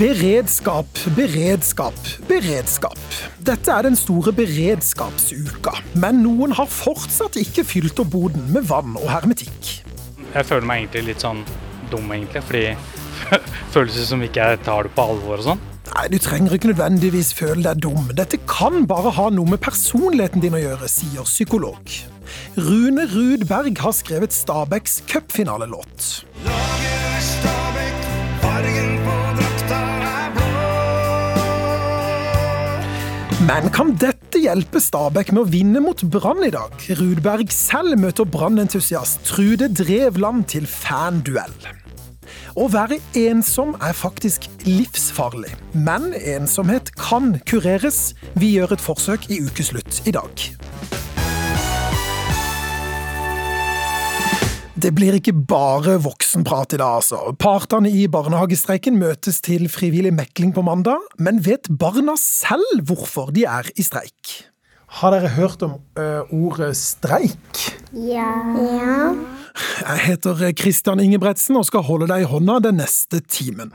Beredskap, beredskap, beredskap. Dette er den store beredskapsuka, men noen har fortsatt ikke fylt opp boden med vann og hermetikk. Jeg føler meg egentlig litt sånn dum, egentlig, fordi føles som ikke jeg tar det på alvor og sånn. Nei, Du trenger ikke nødvendigvis føle deg dum. Dette kan bare ha noe med personligheten din å gjøre, sier psykolog. Rune Rudberg har skrevet Stabæks cupfinalelåt. Men kan dette hjelpe Stabæk med å vinne mot Brann i dag? Rudberg selv møter Brann-entusiast Trude Drevland til fanduell. Å være ensom er faktisk livsfarlig, men ensomhet kan kureres. Vi gjør et forsøk i ukeslutt i dag. Det blir ikke bare voksenprat i dag, altså. Partene i barnehagestreiken møtes til frivillig mekling på mandag, men vet barna selv hvorfor de er i streik? Har dere hørt om ø, ordet streik? Ja. ja. Jeg heter Christian Ingebretsen og skal holde deg i hånda den neste timen.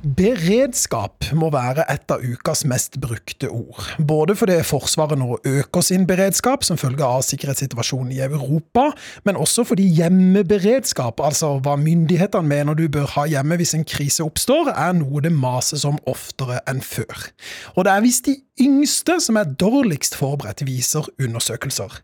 Beredskap må være et av ukas mest brukte ord. Både fordi Forsvaret nå øker sin beredskap som følge av sikkerhetssituasjonen i Europa, men også fordi hjemmeberedskap, altså hva myndighetene mener du bør ha hjemme hvis en krise oppstår, er noe det mases om oftere enn før. Og det er visst de yngste som er dårligst forberedt, viser undersøkelser.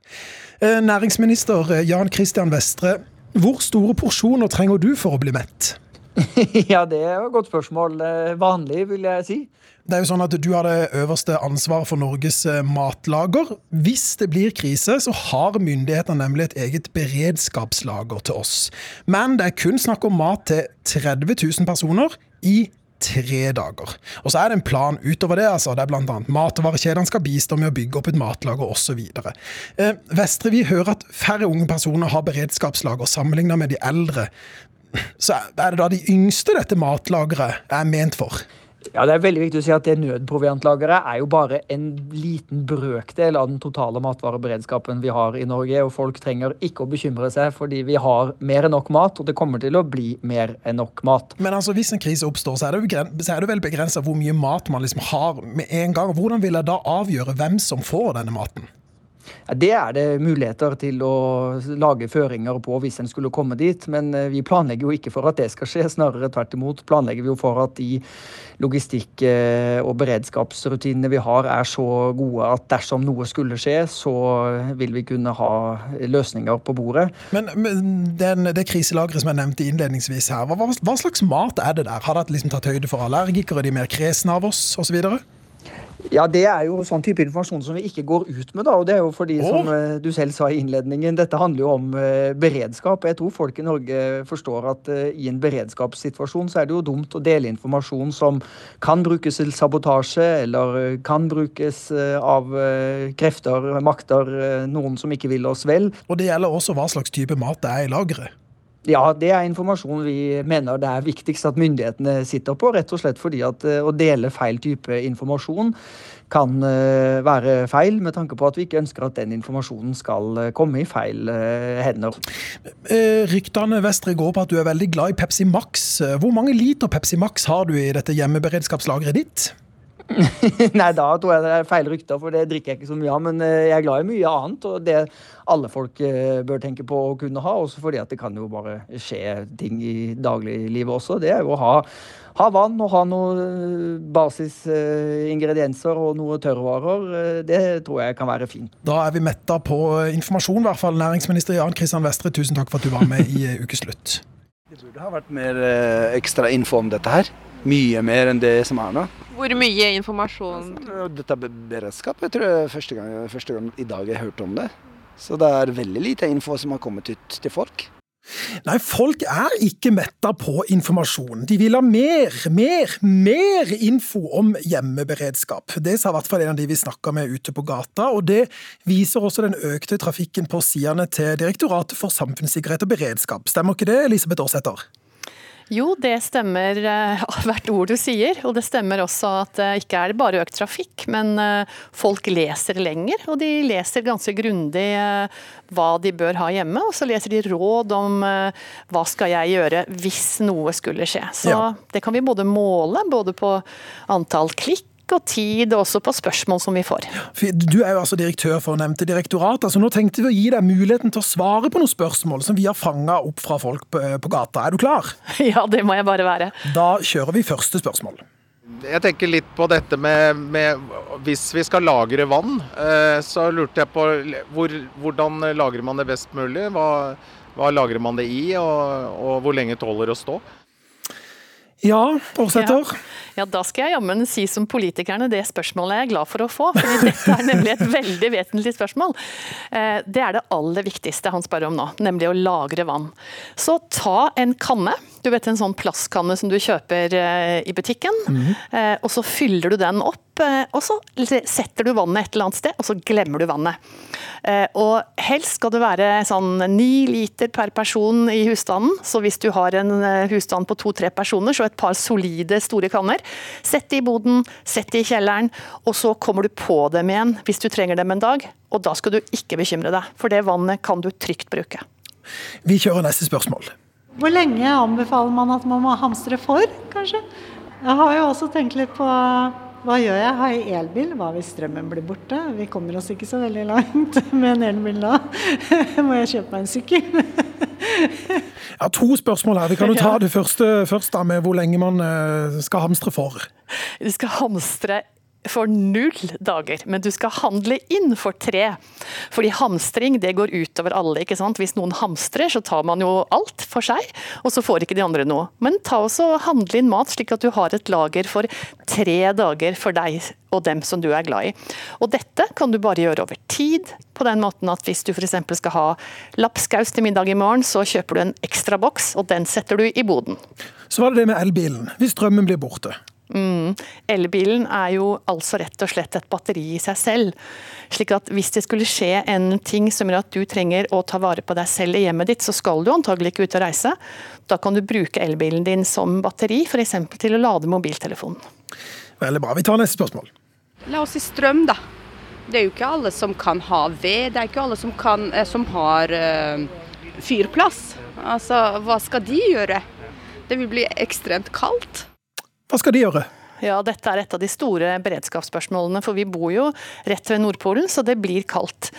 Eh, Næringsminister Jan Christian Vestre, hvor store porsjoner trenger du for å bli mett? ja, det er et godt spørsmål. Vanlig, vil jeg si. Det er jo sånn at Du har det øverste ansvaret for Norges eh, matlager. Hvis det blir krise, så har myndighetene nemlig et eget beredskapslager til oss. Men det er kun snakk om mat til 30 000 personer i tre dager. Og så er det en plan utover det. altså. Det er bl.a. matvarekjedene skal bistå med å bygge opp et matlager osv. Eh, Vestre, vi hører at færre unge personer har beredskapslager sammenlignet med de eldre. Så er det da de yngste dette matlageret er ment for? Ja, Det er veldig viktig å si at det nødproviantlageret er jo bare en liten brøkdel av den totale matvareberedskapen vi har i Norge. Og folk trenger ikke å bekymre seg fordi vi har mer enn nok mat, og det kommer til å bli mer enn nok mat. Men altså, hvis en krise oppstår, så er det, så er det vel begrensa hvor mye mat man liksom har med en gang. Hvordan vil jeg da avgjøre hvem som får denne maten? Det er det muligheter til å lage føringer på hvis en skulle komme dit. Men vi planlegger jo ikke for at det skal skje, snarere tvert imot planlegger vi jo for at de logistikk- og beredskapsrutinene vi har er så gode at dersom noe skulle skje, så vil vi kunne ha løsninger på bordet. Men, men den, det kriselageret som jeg nevnte innledningsvis her, hva, hva, slags mat er det der? Har dere liksom tatt høyde for allergikere, de mer kresne av oss osv.? Ja, det er jo sånn type informasjon som vi ikke går ut med, da. Og det er jo fordi, oh. som du selv sa i innledningen, dette handler jo om uh, beredskap. Jeg tror folk i Norge forstår at uh, i en beredskapssituasjon så er det jo dumt å dele informasjon som kan brukes til sabotasje, eller kan brukes av krefter, makter, noen som ikke vil oss vel. Og det gjelder også hva slags type mat det er i lageret? Ja, det er informasjon vi mener det er viktigst at myndighetene sitter på. Rett og slett fordi at å dele feil type informasjon kan være feil, med tanke på at vi ikke ønsker at den informasjonen skal komme i feil hender. Ryktene Vestre går på at du er veldig glad i Pepsi Max. Hvor mange liter Pepsi Max har du i dette hjemmeberedskapslageret ditt? Nei, da tror jeg det er feil rykter, for det drikker jeg ikke så mye av. Men jeg er glad i mye annet, og det alle folk bør tenke på å kunne ha. Også fordi at det kan jo bare skje ting i dagliglivet også. Det er jo å ha, ha vann og ha noen basisingredienser og noen tørrvarer. Det tror jeg kan være fint. Da er vi metta på informasjon, i hvert fall. Næringsminister Jan Kristian Vestre, tusen takk for at du var med i Ukeslutt. Det burde det har vært mer ekstra info om dette her. Mye mer enn det som er nå. Hvor mye informasjon? Dette er beredskap. Jeg tror det er første gang, første gang i dag jeg hørte om det. Så det er veldig lite info som har kommet ut til folk. Nei, folk er ikke metta på informasjon. De vil ha mer, mer, mer info om hjemmeberedskap. Det sa i hvert fall en av de vi snakka med ute på gata, og det viser også den økte trafikken på sidene til Direktoratet for samfunnssikkerhet og beredskap. Stemmer ikke det, Elisabeth Aarsæter? Jo, det stemmer uh, hvert ord du sier. Og det stemmer også at det uh, ikke er bare økt trafikk, men uh, folk leser lenger. Og de leser ganske grundig hva de bør ha hjemme, og så leser de råd om hva skal jeg gjøre hvis noe skulle skje. Så ja. det kan vi både måle, både på antall klikk og tid, også på spørsmål som vi får. Du er jo altså direktør for nevnte direktorat. altså Nå tenkte vi å gi deg muligheten til å svare på noen spørsmål som vi har fanga opp fra folk på, på gata. Er du klar? Ja, det må jeg bare være. Da kjører vi første spørsmål. Jeg tenker litt på dette med, med, Hvis vi skal lagre vann, eh, så lurte jeg på hvor, hvordan lagrer man det best mulig? Hva, hva lagrer man det i, og, og hvor lenge tåler det å stå? Ja, Aarsæter? Ja. Ja, da skal jeg jammen si som politikerne det spørsmålet jeg er glad for å få. for dette er nemlig et veldig vesentlig spørsmål. Eh, det er det aller viktigste han spør om nå, nemlig å lagre vann. Så ta en kanne. Du vet en sånn plastkanne som du kjøper eh, i butikken. Mm. Og så fyller du den opp, og så setter du vannet et eller annet sted, og så glemmer du vannet. Og helst skal det være sånn ni liter per person i husstanden. Så hvis du har en husstand på to-tre personer, så et par solide store kanner. Sett det i boden, sett det i kjelleren, og så kommer du på dem igjen hvis du trenger dem en dag. Og da skal du ikke bekymre deg, for det vannet kan du trygt bruke. Vi kjører neste spørsmål. Hvor lenge anbefaler man at man må hamstre for, kanskje? Jeg har jo også tenkt litt på hva gjør jeg? Har jeg elbil? Hva hvis strømmen blir borte? Vi kommer oss ikke så veldig langt med en elbil da. Må jeg kjøpe meg en sykkel? Ja, To spørsmål her. Vi kan jo ta det første først, da, med hvor lenge man eh, skal hamstre for. Du skal hamstre for null dager, men du skal handle inn for tre. Fordi hamstring det går utover alle. ikke sant? Hvis noen hamstrer, så tar man jo alt for seg, og så får ikke de andre noe. Men ta også handle inn mat, slik at du har et lager for tre dager for deg og dem som du er glad i. Og dette kan du bare gjøre over tid, på den måten at hvis du f.eks. skal ha lapskaus til middag i morgen, så kjøper du en ekstra boks, og den setter du i boden. Så var det det med elbilen. Hvis strømmen blir borte. Mm. Elbilen er jo altså rett og slett et batteri i seg selv. Slik at hvis det skulle skje en ting som gjør at du trenger å ta vare på deg selv i hjemmet ditt, så skal du antagelig ikke ut og reise. Da kan du bruke elbilen din som batteri, f.eks. til å lade mobiltelefonen. Veldig bra. Vi tar neste spørsmål. La oss si strøm, da. Det er jo ikke alle som kan ha ved. Det er ikke alle som, kan, eh, som har uh, fyrplass. Altså, hva skal de gjøre? Det vil bli ekstremt kaldt. Hva skal de gjøre? Ja, dette er et av de store beredskapsspørsmålene, for vi bor jo rett ved Nordpolen, så det blir kaldt.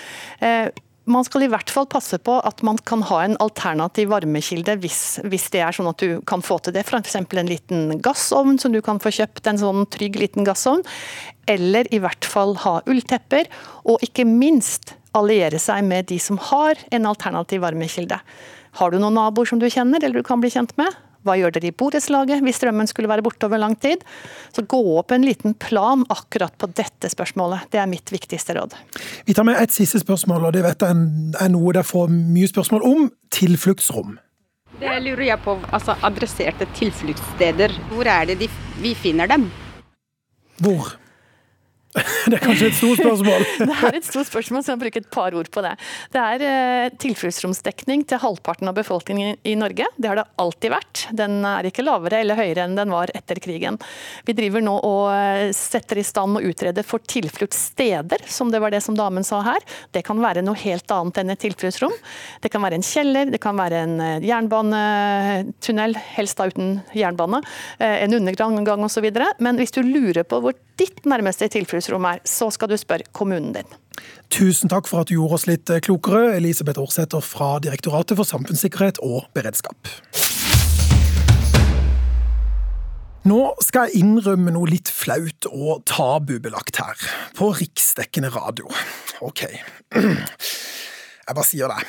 Eh, man skal i hvert fall passe på at man kan ha en alternativ varmekilde hvis, hvis det er sånn at du kan få til det. F.eks. en liten gassovn som du kan få kjøpt, en sånn trygg liten gassovn. Eller i hvert fall ha ulltepper, og ikke minst alliere seg med de som har en alternativ varmekilde. Har du noen naboer som du kjenner eller du kan bli kjent med? Hva gjør dere i borettslaget hvis strømmen skulle være borte over lang tid? Så gå opp en liten plan akkurat på dette spørsmålet. Det er mitt viktigste råd. Vi tar med et siste spørsmål, og det vet jeg er noe dere får mye spørsmål om. Tilfluktsrom. Det lurer jeg på. Altså adresserte tilfluktssteder. Hvor er det de, vi finner dem? Hvor? Det er kanskje et stort spørsmål? det er et stort spørsmål, så jeg bruker et par ord på det. Det er eh, tilfluktsromsdekning til halvparten av befolkningen i Norge. Det har det alltid vært. Den er ikke lavere eller høyere enn den var etter krigen. Vi driver nå og eh, setter i stand og utreder for tilfluktssteder, som det var det som damen sa her. Det kan være noe helt annet enn et tilfluktsrom. Det kan være en kjeller, det kan være en eh, jernbanetunnel, helst da uten jernbane, en undergang osv. Men hvis du lurer på hvor ditt nærmeste tilfluktsrom er, så skal du spørre kommunen din. Tusen takk for at du gjorde oss litt klokere, Elisabeth Aarsæter fra Direktoratet for samfunnssikkerhet og beredskap. Nå skal jeg innrømme noe litt flaut og tabubelagt her, på riksdekkende radio. Ok, jeg bare sier det.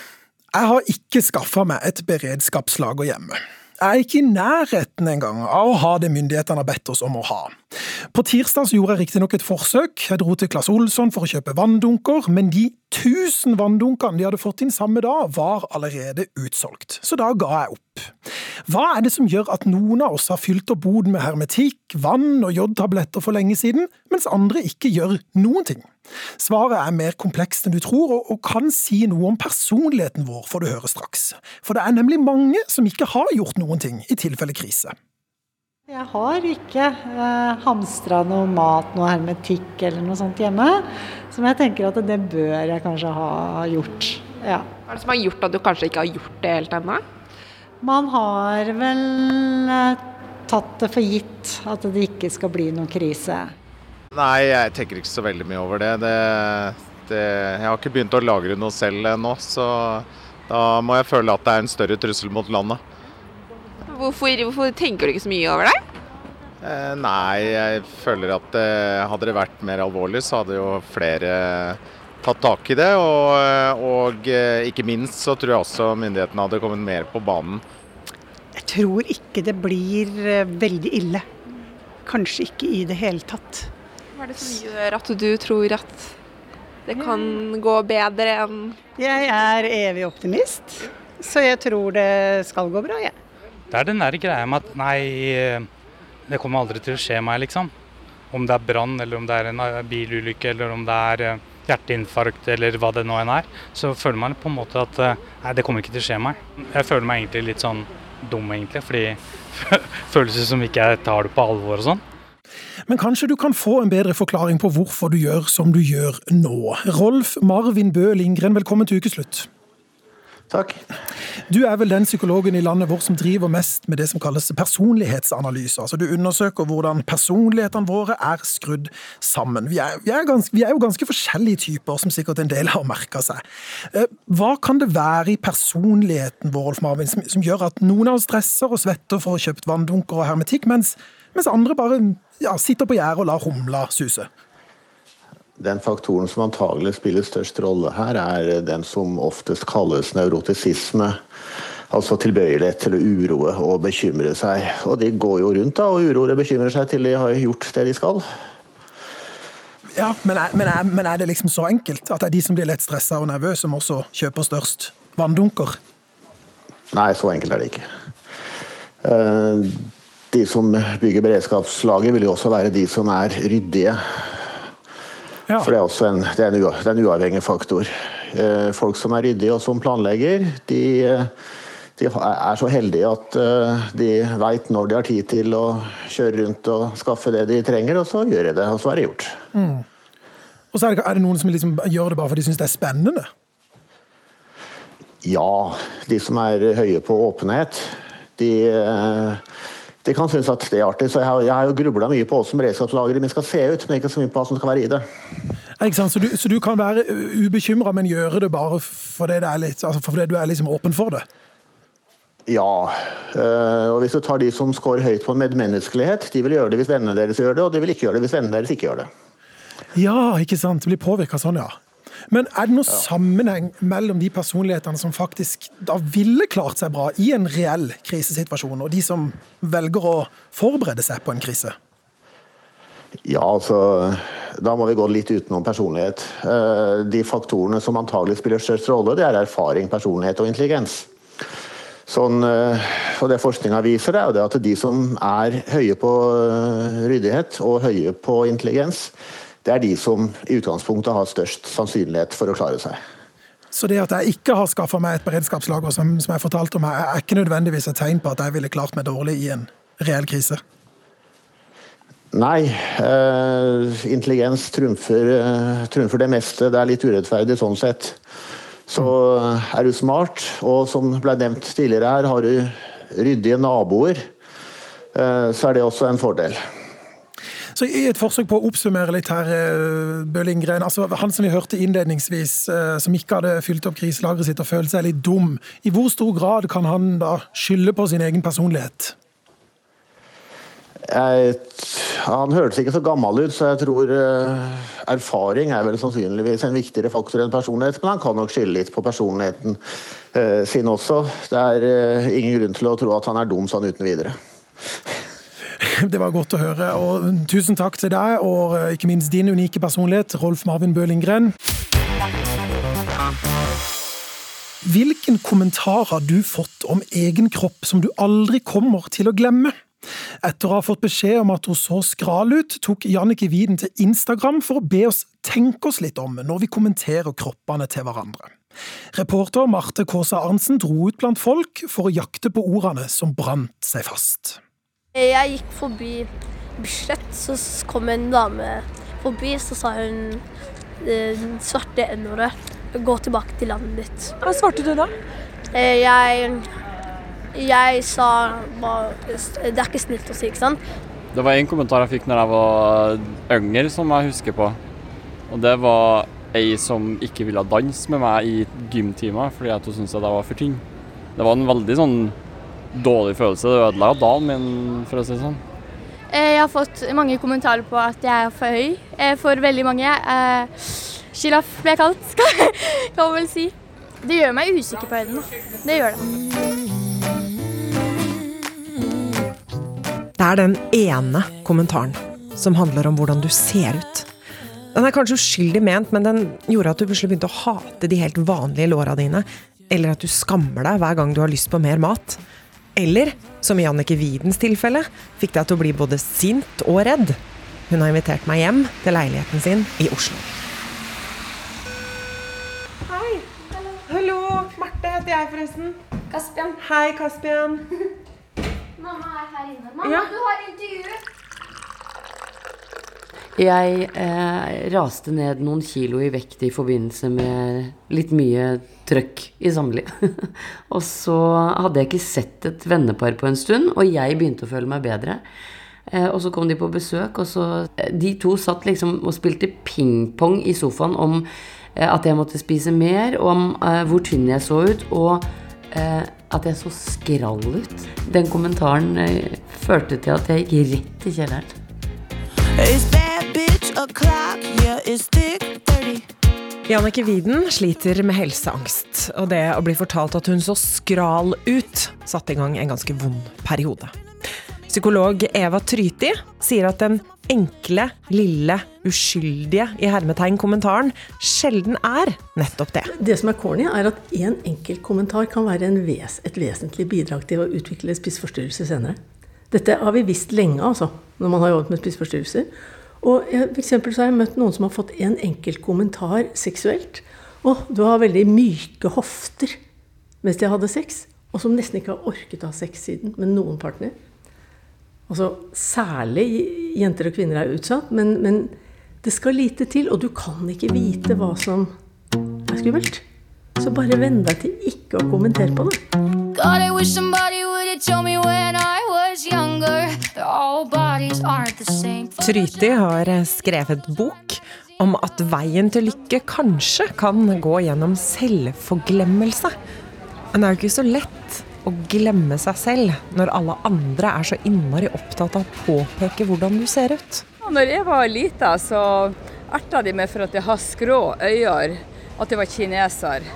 Jeg har ikke skaffa meg et beredskapslager hjemme. Er ikke i nærheten engang av å ha det myndighetene har bedt oss om å ha. På tirsdag gjorde jeg riktignok et forsøk. Jeg dro til Claes Olsson for å kjøpe vanndunker, men de 1000 vanndunkene de hadde fått inn samme dag, var allerede utsolgt. Så da ga jeg opp. Hva er det som gjør at noen av oss har fylt opp boden med hermetikk, vann og jodtabletter for lenge siden, mens andre ikke gjør noen ting? Svaret er mer komplekst enn du tror, og, og kan si noe om personligheten vår, får du høre straks. For det er nemlig mange som ikke har gjort noen ting i tilfelle krise. Jeg har ikke eh, hamstra noe mat, noe hermetikk eller noe sånt hjemme. Som jeg tenker at det bør jeg kanskje ha gjort. Ja. Hva er det som har gjort at du kanskje ikke har gjort det helt ennå? Man har vel eh, tatt det for gitt at det ikke skal bli noen krise. Nei, jeg tenker ikke så veldig mye over det. det, det jeg har ikke begynt å lagre noe selv ennå, så da må jeg føle at det er en større trussel mot landet. Hvorfor, hvorfor, tenker du ikke så mye over det? Eh, nei, jeg føler at eh, hadde det vært mer alvorlig, så hadde jo flere tatt tak i det. Og, og eh, ikke minst så tror jeg også myndighetene hadde kommet mer på banen. Jeg tror ikke det blir eh, veldig ille. Kanskje ikke i det hele tatt. Hva er det som gjør at du tror at det kan gå bedre enn Jeg er evig optimist, så jeg tror det skal gå bra, jeg. Ja. Det er den der greia med at nei, det kommer aldri til å skje meg, liksom. Om det er brann, eller om det er en eh, bilulykke, eller om det er eh, hjerteinfarkt, eller hva det nå enn er, så føler man på en måte at eh, nei, det kommer ikke til å skje meg. Jeg føler meg egentlig litt sånn dum, egentlig, fordi følelser som ikke jeg tar det på alvor og sånn. Men kanskje du kan få en bedre forklaring på hvorfor du gjør som du gjør nå. Rolf Marvin Bø Lindgren, velkommen til ukeslutt. Takk. Du er vel den psykologen i landet vårt som driver mest med det som kalles personlighetsanalyse. Altså Du undersøker hvordan personlighetene våre er skrudd sammen. Vi er, vi er, ganske, vi er jo ganske forskjellige typer, som sikkert en del har merka seg. Eh, hva kan det være i personligheten vår Rolf Marvin, som, som, gjør at noen av oss stresser og svetter for å ha kjøpt vanndunker og hermetikk, mens, mens andre bare ja, sitter på gjerdet og lar humla suse? Den faktoren som antagelig spiller størst rolle her, er den som oftest kalles nevrotisisme. Altså tilbøyelighet til å uroe og bekymre seg. Og de går jo rundt da, og uroer og bekymrer seg til de har gjort det de skal. Ja, men er, men, er, men er, det liksom så enkelt? At det er de som blir lett stressa og nervøse, som også kjøper størst vanndunker? Nei, så enkelt er det ikke. Eh, de som bygger beredskapslager, vil jo også være de som er ryddige ja. For det er også en, det er en, det er en uavhengig faktor. Eh, folk som er ryddige og som planlegger, de, de er så heldige at eh, de veit når de har tid til å kjøre rundt og skaffe det de trenger, og så gjør de det. Og så er det gjort. Mm. Og så er det, er det noen som liksom gjør det bare fordi de syns det er spennende? Ja, de som er høye på åpenhet. De eh, de kan synes at det er artig. Så jeg har, jeg har jo grubla mye på hvordan beredskapslageret mitt skal se ut, men ikke så mye på hva som skal være i det. Ikke sant? Så du, så du kan være ubekymra, men gjøre det bare fordi, det litt, altså fordi du er liksom åpen for det? Ja. Og hvis du tar de som scorer høyt på medmenneskelighet, de vil gjøre det hvis vennene deres gjør det, og de vil ikke gjøre det hvis vennene deres ikke gjør det. Ja, ikke sant. Det blir påvirka sånn, ja. Men er det noen ja. sammenheng mellom de personlighetene som faktisk da ville klart seg bra i en reell krisesituasjon, og de som velger å forberede seg på en krise? Ja, altså Da må vi gå litt utenom personlighet. Eh, de faktorene som antagelig spiller størst rolle, det er erfaring, personlighet og intelligens. Sånn, eh, og det Forskninga viser, er jo at de som er høye på eh, ryddighet og høye på intelligens, det er de som i utgangspunktet har størst sannsynlighet for å klare seg. Så det at jeg ikke har skaffa meg et beredskapslager, som, som jeg fortalte om, her, er ikke nødvendigvis et tegn på at jeg ville klart meg dårlig i en reell krise? Nei. Eh, intelligens trumfer, eh, trumfer, det meste. Det er litt urettferdig sånn sett. Så eh, er du smart, og som ble nevnt tidligere her, har du ryddige naboer, eh, så er det også en fordel. Så I et forsøk på å oppsummere litt her, eh, Bøllingren. altså Han som vi hørte innledningsvis, eh, som ikke hadde fylt opp kriselageret sitt og følte seg litt dum. I hvor stor grad kan han da skylde på sin egen personlighet? Jeg, han hørtes ikke så gammel ut, så jeg tror uh, erfaring er vel sannsynligvis en viktigere faktor enn personlighet. Men han kan nok skylde litt på personligheten sin også. Det er ingen grunn til å tro at han er dum sånn uten videre. Det var godt å høre. Og tusen takk til deg, og eh, ikke minst din unike personlighet, Rolf Marvin Bø Lindgren. Hvilken kommentar har du fått om egen kropp som du aldri kommer til å glemme? Etter å ha fått beskjed om at hun så skral ut, tok Jannike Widen til Instagram for å be oss tenke oss litt om når vi kommenterer kroppene til hverandre. Reporter Marte Kaasa Arntzen dro ut blant folk for å jakte på ordene som brant seg fast. Jeg gikk forbi Bislett, så kom en dame forbi, så sa hun den svarte n-ordet. Gå tilbake til landet ditt. Hva svarte du da? Eh, Jeg, jeg sa bare, Det er ikke snilt å si, ikke sant? Det var en kommentar jeg fikk når jeg var yngre, som jeg husker på. Og det var ei som ikke ville danse med meg i gymtimer fordi at hun syntes at jeg var for tynn. Det var en veldig sånn dårlig følelse. Det ødela dagen min, for å si det sånn. Eh, Jeg har fått mange kommentarer på at jeg er for høy eh, for veldig mange. Eh, Sjiraff ble jeg kalt, skal man vel si. Det gjør meg usikker på høyden. Det gjør det. Det er den ene kommentaren som handler om hvordan du ser ut. Den er kanskje uskyldig ment, men den gjorde at du plutselig begynte å hate de helt vanlige låra dine. Eller at du skammer deg hver gang du har lyst på mer mat. Eller, som i Jannicke Widens tilfelle, fikk deg til å bli både sint og redd. Hun har invitert meg hjem til leiligheten sin i Oslo. Hei. Hallo. Marte heter jeg forresten. Kaspian. Hei, Kaspian. Mamma er her inne. Mamma, Ja. du har intervju! Jeg eh, raste ned noen kilo i vekt i forbindelse med litt mye trøkk i samliv. og så hadde jeg ikke sett et vennepar på en stund, og jeg begynte å føle meg bedre. Eh, og så kom de på besøk, og så eh, De to satt liksom og spilte pingpong i sofaen om eh, at jeg måtte spise mer, om eh, hvor tynn jeg så ut, og eh, at jeg så skrall ut. Den kommentaren førte til at jeg gikk rett i kjelleren. It's bad bitch o'clock, yeah, it's thick 30. Jannicke Widen sliter med helseangst, og det å bli fortalt at hun så skral ut, satte i gang en ganske vond periode. Psykolog Eva Tryti sier at den enkle, lille, uskyldige i hermetegn-kommentaren sjelden er nettopp det. Det som er corny, er at én en enkelt kommentar kan være en ves, et vesentlig bidrag til å utvikle spiseforstyrrelser senere. Dette har vi visst lenge, altså, når man har jobbet med spiseforstyrrelser. Og jeg, for eksempel så har jeg møtt noen som har fått en enkelt kommentar seksuelt. Å, du har veldig myke hofter mens de hadde sex. Og som nesten ikke har orket å ha sex siden med noen partner. Altså, særlig jenter og kvinner er utsatt, men, men det skal lite til. Og du kan ikke vite hva som er skummelt. Så bare venn deg til ikke å kommentere på det. God, I wish somebody would have told me when I Tryti har skrevet bok om at veien til lykke kanskje kan gå gjennom selvforglemmelse. Men det er jo ikke så lett å glemme seg selv når alle andre er så innmari opptatt av å påpeke hvordan du ser ut. Når jeg var lita, så erta de meg for at jeg har skrå øyne, at jeg var kineser.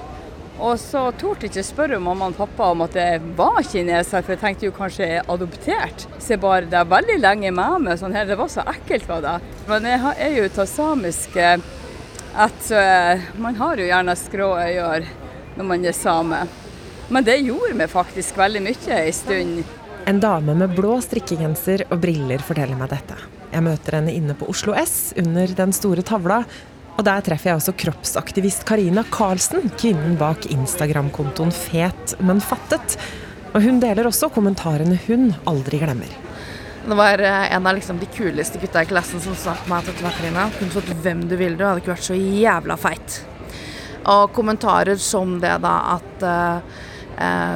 Og så torde jeg ikke spørre mamma og pappa om at jeg var kineser, for jeg tenkte jo kanskje jeg er adoptert. Så jeg bare, det veldig lenge med meg sånn her, det var så ekkelt var det. Men jeg er jo av samisk eh, at eh, man har jo gjerne skrå øyne når man er same. Men det gjorde meg faktisk veldig mye en stund. En dame med blå strikkegenser og briller forteller meg dette. Jeg møter henne inne på Oslo S under den store tavla. Og der treffer jeg også kroppsaktivist Karina Karlsen, kvinnen bak Instagram-kontoen Fet, men fattet. Og hun deler også kommentarene hun aldri glemmer. Det var eh, en av liksom de kuleste gutta i klassen som sa til meg at du Karina, kunne fått hvem du ville, du hadde ikke vært så jævla feit. Og kommentarer som det da at uh,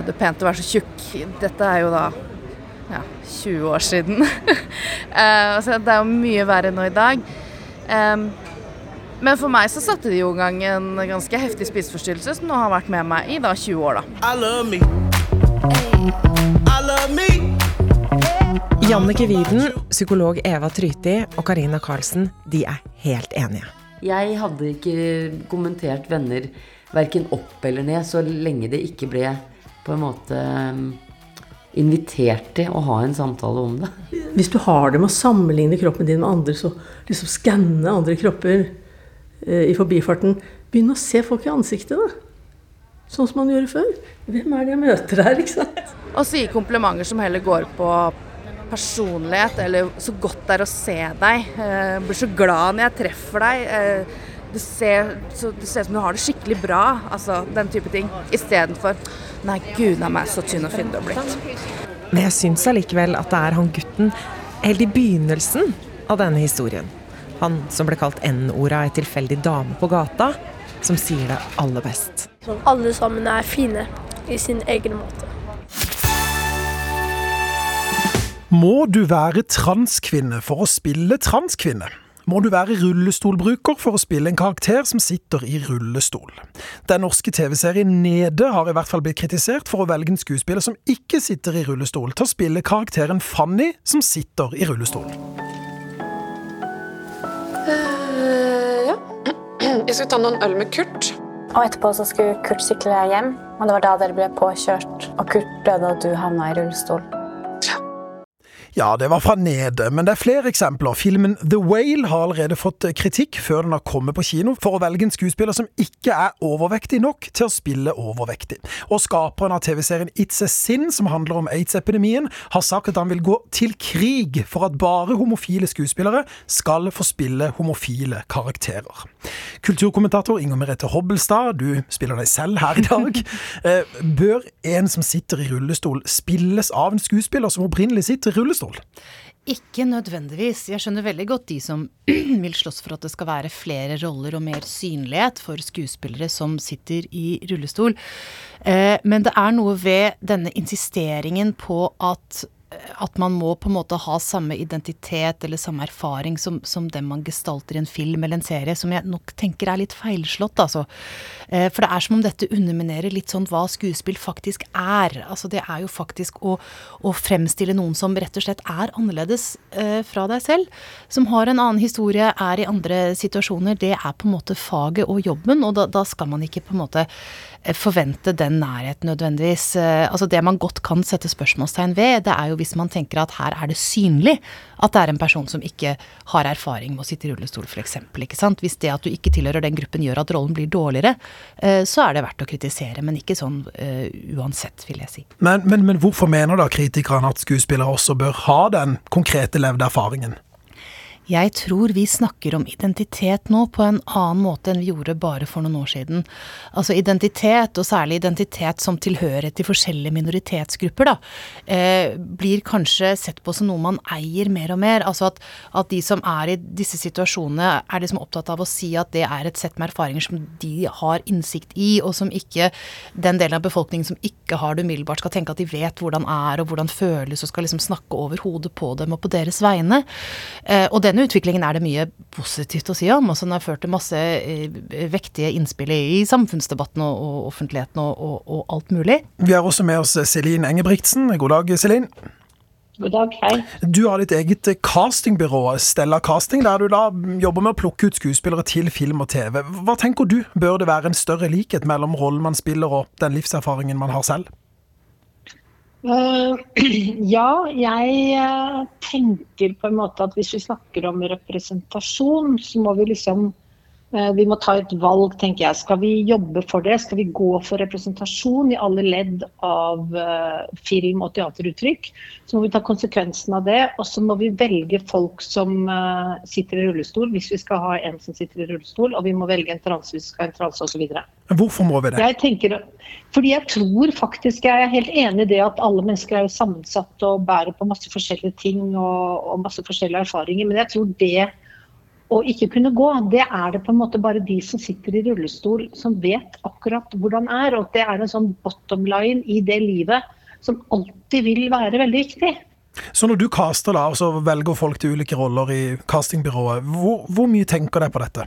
det er pent å være så tjukk. Dette er jo da ja, 20 år siden. uh, så det er jo mye verre nå i dag. Em, men for meg så satte de jo i gang en ganske heftig spiseforstyrrelse som nå har vært med meg i da 20 år, da. I love me. I love me. Jannicke Widen, psykolog Eva Tryti og Karina Karlsen de er helt enige. Jeg hadde ikke kommentert venner verken opp eller ned så lenge det ikke ble på en måte um, invitert til å ha en samtale om det. Hvis du har det med å sammenligne kroppen din med andre, så liksom skanne andre kropper i forbifarten. Begynn å se folk i ansiktet, da. Sånn som man gjorde før. Hvem er det jeg møter her, ikke sant? Og si komplimenter som heller går på personlighet, eller så godt det er å se deg. Jeg blir så glad når jeg treffer deg. Du ser, så, du ser ut som du har det skikkelig bra. Altså den type ting. Istedenfor Nei, gud a meg, så tynn og fin du har blitt. Men jeg syns allikevel at det er han gutten helt i begynnelsen av denne historien. Han som ble kalt N-ordet av ei tilfeldig dame på gata, som sier det aller best. Alle sammen er fine i sin egen måte. Må du være transkvinne for å spille transkvinne? Må du være rullestolbruker for å spille en karakter som sitter i rullestol? Den norske TV-serien Nede har i hvert fall blitt kritisert for å velge en skuespiller som ikke sitter i rullestol, til å spille karakteren Fanny, som sitter i rullestol. Eh, ja. Jeg skulle ta noen øl med Kurt. Og etterpå så skulle Kurt sykle hjem, og det var da dere ble påkjørt. Og Kurt døde, og du havna i rullestol. Ja, det var fra Nede, men det er flere eksempler. Filmen The Whale har allerede fått kritikk før den har kommet på kino, for å velge en skuespiller som ikke er overvektig nok til å spille overvektig. Og skaperen av TV-serien It's a Sin, som handler om aids-epidemien, har sagt at han vil gå til krig for at bare homofile skuespillere skal få spille homofile karakterer. Kulturkommentator Inger Merete Hobbelstad, du spiller deg selv her i dag. Eh, Bør en som sitter i rullestol spilles av en skuespiller som opprinnelig sitter i rullestol? Ikke nødvendigvis. Jeg skjønner veldig godt de som vil slåss for at det skal være flere roller og mer synlighet for skuespillere som sitter i rullestol. Eh, Men det er noe ved denne insisteringen på at at man må på en måte ha samme identitet eller samme erfaring som, som den man gestalter i en film eller en serie, som jeg nok tenker er litt feilslått, altså. Eh, For det er som om dette underminerer litt sånn hva skuespill faktisk er. Altså det er jo faktisk å, å fremstille noen som rett og slett er annerledes eh, fra deg selv. Som har en annen historie, er i andre situasjoner. Det er på en måte faget og jobben, og da, da skal man ikke på en måte forvente den nærheten nødvendigvis. Eh, Altså det man godt kan sette spørsmålstegn ved, det er jo hvis man tenker at her er det synlig at det er en person som ikke har erfaring med å sitte i rullestol, f.eks. Ikke sant? Hvis det at du ikke tilhører den gruppen gjør at rollen blir dårligere, eh, så er det verdt å kritisere, men ikke sånn uh, uansett, vil jeg si. Men, men, men hvorfor mener da kritikerne at skuespillere også bør ha den konkrete levde erfaringen? Jeg tror vi snakker om identitet nå på en annen måte enn vi gjorde bare for noen år siden. Altså identitet, og særlig identitet som tilhørighet til forskjellige minoritetsgrupper, da, eh, blir kanskje sett på som noe man eier mer og mer. Altså at, at de som er i disse situasjonene, er liksom opptatt av å si at det er et sett med erfaringer som de har innsikt i, og som ikke den delen av befolkningen som ikke har det umiddelbart, skal tenke at de vet hvordan er og hvordan føles, og skal liksom snakke over hodet på dem og på deres vegne. Eh, og denne utviklingen er det mye positivt å si om. altså Den har ført til masse eh, vektige innspill i samfunnsdebatten og, og offentligheten og, og, og alt mulig. Vi har også med oss Celine Engebrigtsen. God dag, Celine. God dag, hei. Du har ditt eget castingbyrå, Stella Casting, der du da jobber med å plukke ut skuespillere til film og TV. Hva tenker du, bør det være en større likhet mellom rollen man spiller og den livserfaringen man har selv? Eh, ja, jeg eh, tenker på en måte at hvis vi snakker om representasjon, så må vi liksom vi må ta et valg, tenker jeg. Skal vi jobbe for det? Skal vi gå for representasjon i alle ledd av film- og teateruttrykk? Så må vi ta konsekvensen av det. Og så må vi velge folk som sitter i rullestol, hvis vi skal ha en som sitter i rullestol. Og vi må velge en transe hvis vi skal ha en transe osv. Hvorfor må vi det? Jeg tenker, fordi jeg tror faktisk, jeg er helt enig i det at alle mennesker er jo sammensatt og bærer på masse forskjellige ting og, og masse forskjellige erfaringer. Men jeg tror det å ikke kunne gå, det er det på en måte bare de som sitter i rullestol som vet akkurat hvordan det er. Og det er en sånn bottom line i det livet som alltid vil være veldig viktig. Så når du caster da, og så velger folk til ulike roller i castingbyrået, hvor, hvor mye tenker dere på dette?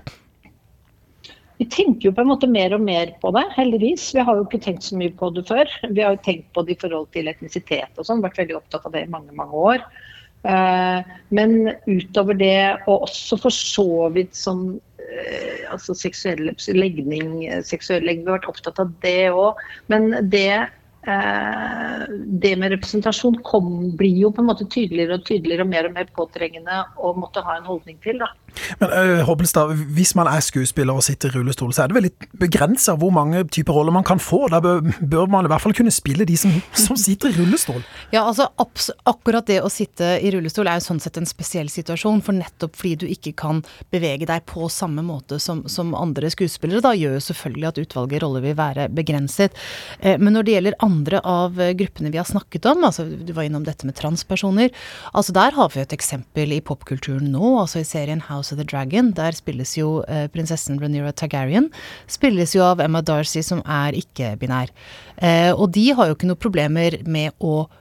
Vi tenker jo på en måte mer og mer på det, heldigvis. Vi har jo ikke tenkt så mye på det før. Vi har jo tenkt på det i forhold til etnisitet og sånn, vært veldig opptatt av det i mange, mange år. Eh, Men utover det, og også for så vidt sånn altså seksuell legning, seksuell legning, vi har vært opptatt av det òg. Men det det med representasjon kom, blir jo på en måte tydeligere og tydeligere og mer og mer påtrengende å måtte ha en holdning til. da. Men uh, Hobbelstad, hvis man er skuespiller og sitter i rullestol, så er det vel litt begrensa hvor mange typer roller man kan få. Da bør, bør man i hvert fall kunne spille de som, som sitter i rullestol. Ja, altså akkurat det å sitte i rullestol er jo sånn sett en spesiell situasjon. For nettopp fordi du ikke kan bevege deg på samme måte som, som andre skuespillere, da gjør jo selvfølgelig at utvalget roller vil være begrenset. Eh, men når det gjelder andre av gruppene vi har snakket om, altså du var innom dette med transpersoner, altså der har vi et eksempel i popkulturen nå, altså i serien House of the Dragon. Der spilles jo eh, prinsessen Rhaenyra Targaryen. Spilles jo av Emma Darcy, som er ikke-binær. Eh, og de har jo ikke noe problemer med å eh,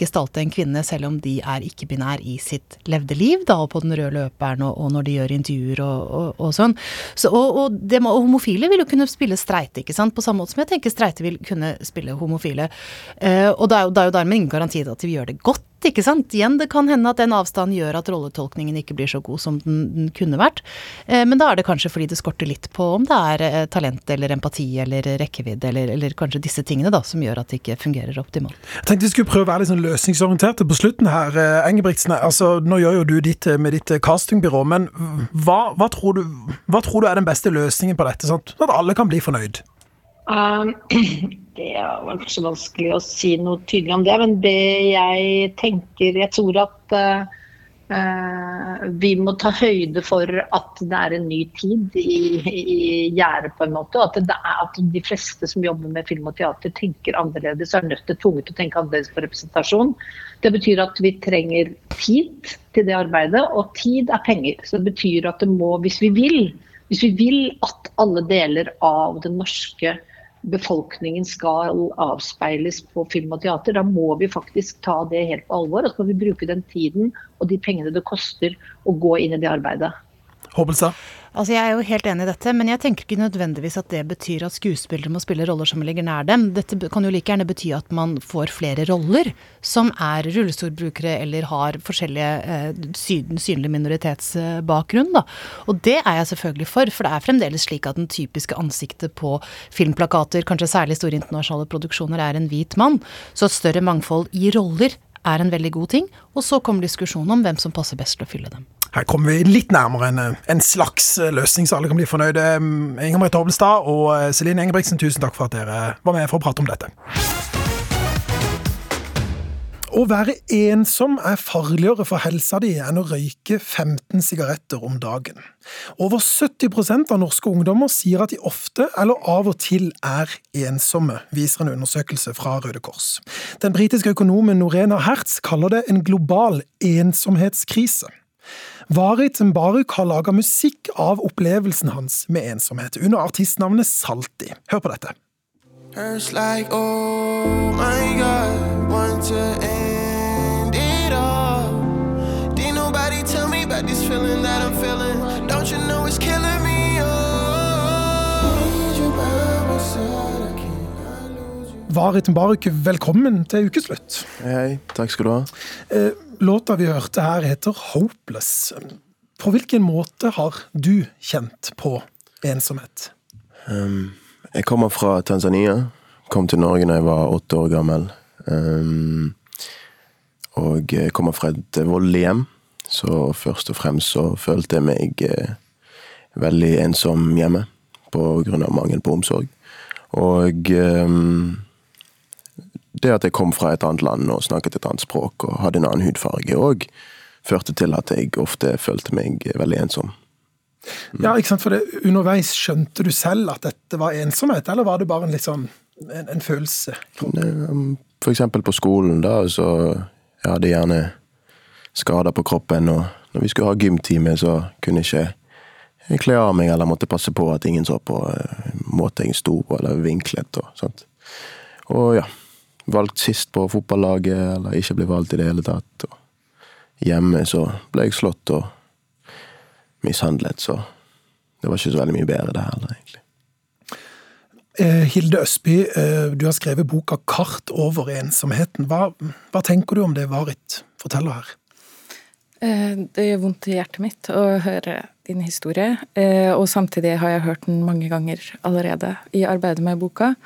gestalte en kvinne, selv om de er ikke-binær i sitt levde liv, da, og på den røde løperen, og, og når de gjør intervjuer og, og, og sånn. Så, og, det, homofile vil jo kunne spille streite, ikke sant, på samme måte som jeg tenker streite vil kunne spille homofile. Eh, og det er, jo, det er jo dermed ingen garanti at de gjør det godt ikke sant. Igjen, det kan hende at den avstanden gjør at rolletolkningen ikke blir så god som den, den kunne vært. Eh, men da er det kanskje fordi det skorter litt på om det er eh, talent eller empati eller rekkevidde eller, eller, kanskje disse tingene da, som gjør at det ikke fungerer optimalt. Jeg tenkte vi skulle prøve å være litt sånn løsningsorienterte på slutten her. Eh, Engebrigtsen, altså, nå gjør jo du ditt med ditt castingbyrå, men hva, hva, tror du, hva, tror du, er den beste løsningen på dette, sånn at alle kan bli fornøyd? Um, det var kanskje vanskelig å si noe tydelig om det, men det jeg tenker Jeg tror at uh, vi må ta høyde for at det er en ny tid i, i gjerdet, på en måte. At, det er, at de fleste som jobber med film og teater, tenker annerledes er nødt til tvunget til å tenke annerledes på representasjon. Det betyr at vi trenger tid til det arbeidet, og tid er penger. Så det betyr at det må, hvis vi vil, hvis vi vil at alle deler av den norske befolkningen skal avspeiles på film og teater, da må vi faktisk ta det helt på alvor. Og så må vi bruke den tiden og de pengene det koster å gå inn i det arbeidet. Hobbelstad? Altså Jeg er jo helt enig i dette, men jeg tenker ikke nødvendigvis at det betyr at skuespillere må spille roller som ligger nær dem. Dette kan jo like gjerne bety at man får flere roller som er rullestolbrukere eller har forskjellige eh, synlig minoritetsbakgrunn. da. Og det er jeg selvfølgelig for, for det er fremdeles slik at den typiske ansiktet på filmplakater, kanskje særlig store internasjonale produksjoner, er en hvit mann. Så et større mangfold i roller er en veldig god ting. Og så kommer diskusjonen om hvem som passer best til å fylle dem. Her kommer vi litt nærmere en, en slags løsning, så alle kan bli fornøyde. Mm, Inger Merete Hobbelstad og eh, Celine Engebrigtsen, tusen takk for at dere var med for å prate om dette. Å være ensom er farligere for helsa di enn å røyke 15 sigaretter om dagen. Over 70% av norske ungdommer sier at de ofte eller av og til er ensomme, viser en undersøkelse fra Røde Kors. Den britiske økonomen Norena Hertz kaller det en global ensomhetskrise. Varit Mbaruk har laga musikk av opplevelsen hans med ensomhet, under artistnavnet Salti. Hør på dette. Like, oh God, you know oh. Varit Mbaruk, velkommen til ukeslutt. Hei, takk skal du ha. Eh, Låta vi hørte her heter 'Hopeless'. På hvilken måte har du kjent på ensomhet? Um, jeg kommer fra Tanzania. Kom til Norge da jeg var åtte år gammel. Um, og jeg kommer fra et voldelig hjem, så først og fremst så følte jeg meg eh, veldig ensom hjemme. På grunn av mangel på omsorg. Og um, det at jeg kom fra et annet land og snakket et annet språk og hadde en annen hudfarge, òg, førte til at jeg ofte følte meg veldig ensom. Mm. Ja, ikke sant, for det, Underveis skjønte du selv at dette var ensomhet, eller var det bare en sånn en, en følelse? Um, for eksempel på skolen, da, så jeg hadde gjerne skader på kroppen, og når vi skulle ha gymtime, så kunne ikke jeg kle av meg eller måtte passe på at ingen så på uh, måten jeg sto på eller vinklet og sånt. Og ja, valgt sist på fotballaget, eller ikke ble valgt i det hele tatt. Og hjemme så ble jeg slått og mishandlet, så det var ikke så veldig mye bedre det heller, egentlig. Eh, Hilde Østby, eh, du har skrevet boka 'Kart over ensomheten'. Hva, hva tenker du om det Varit forteller her? Eh, det gjør vondt i hjertet mitt å høre din historie, og samtidig har jeg hørt den mange ganger allerede i arbeidet med boka.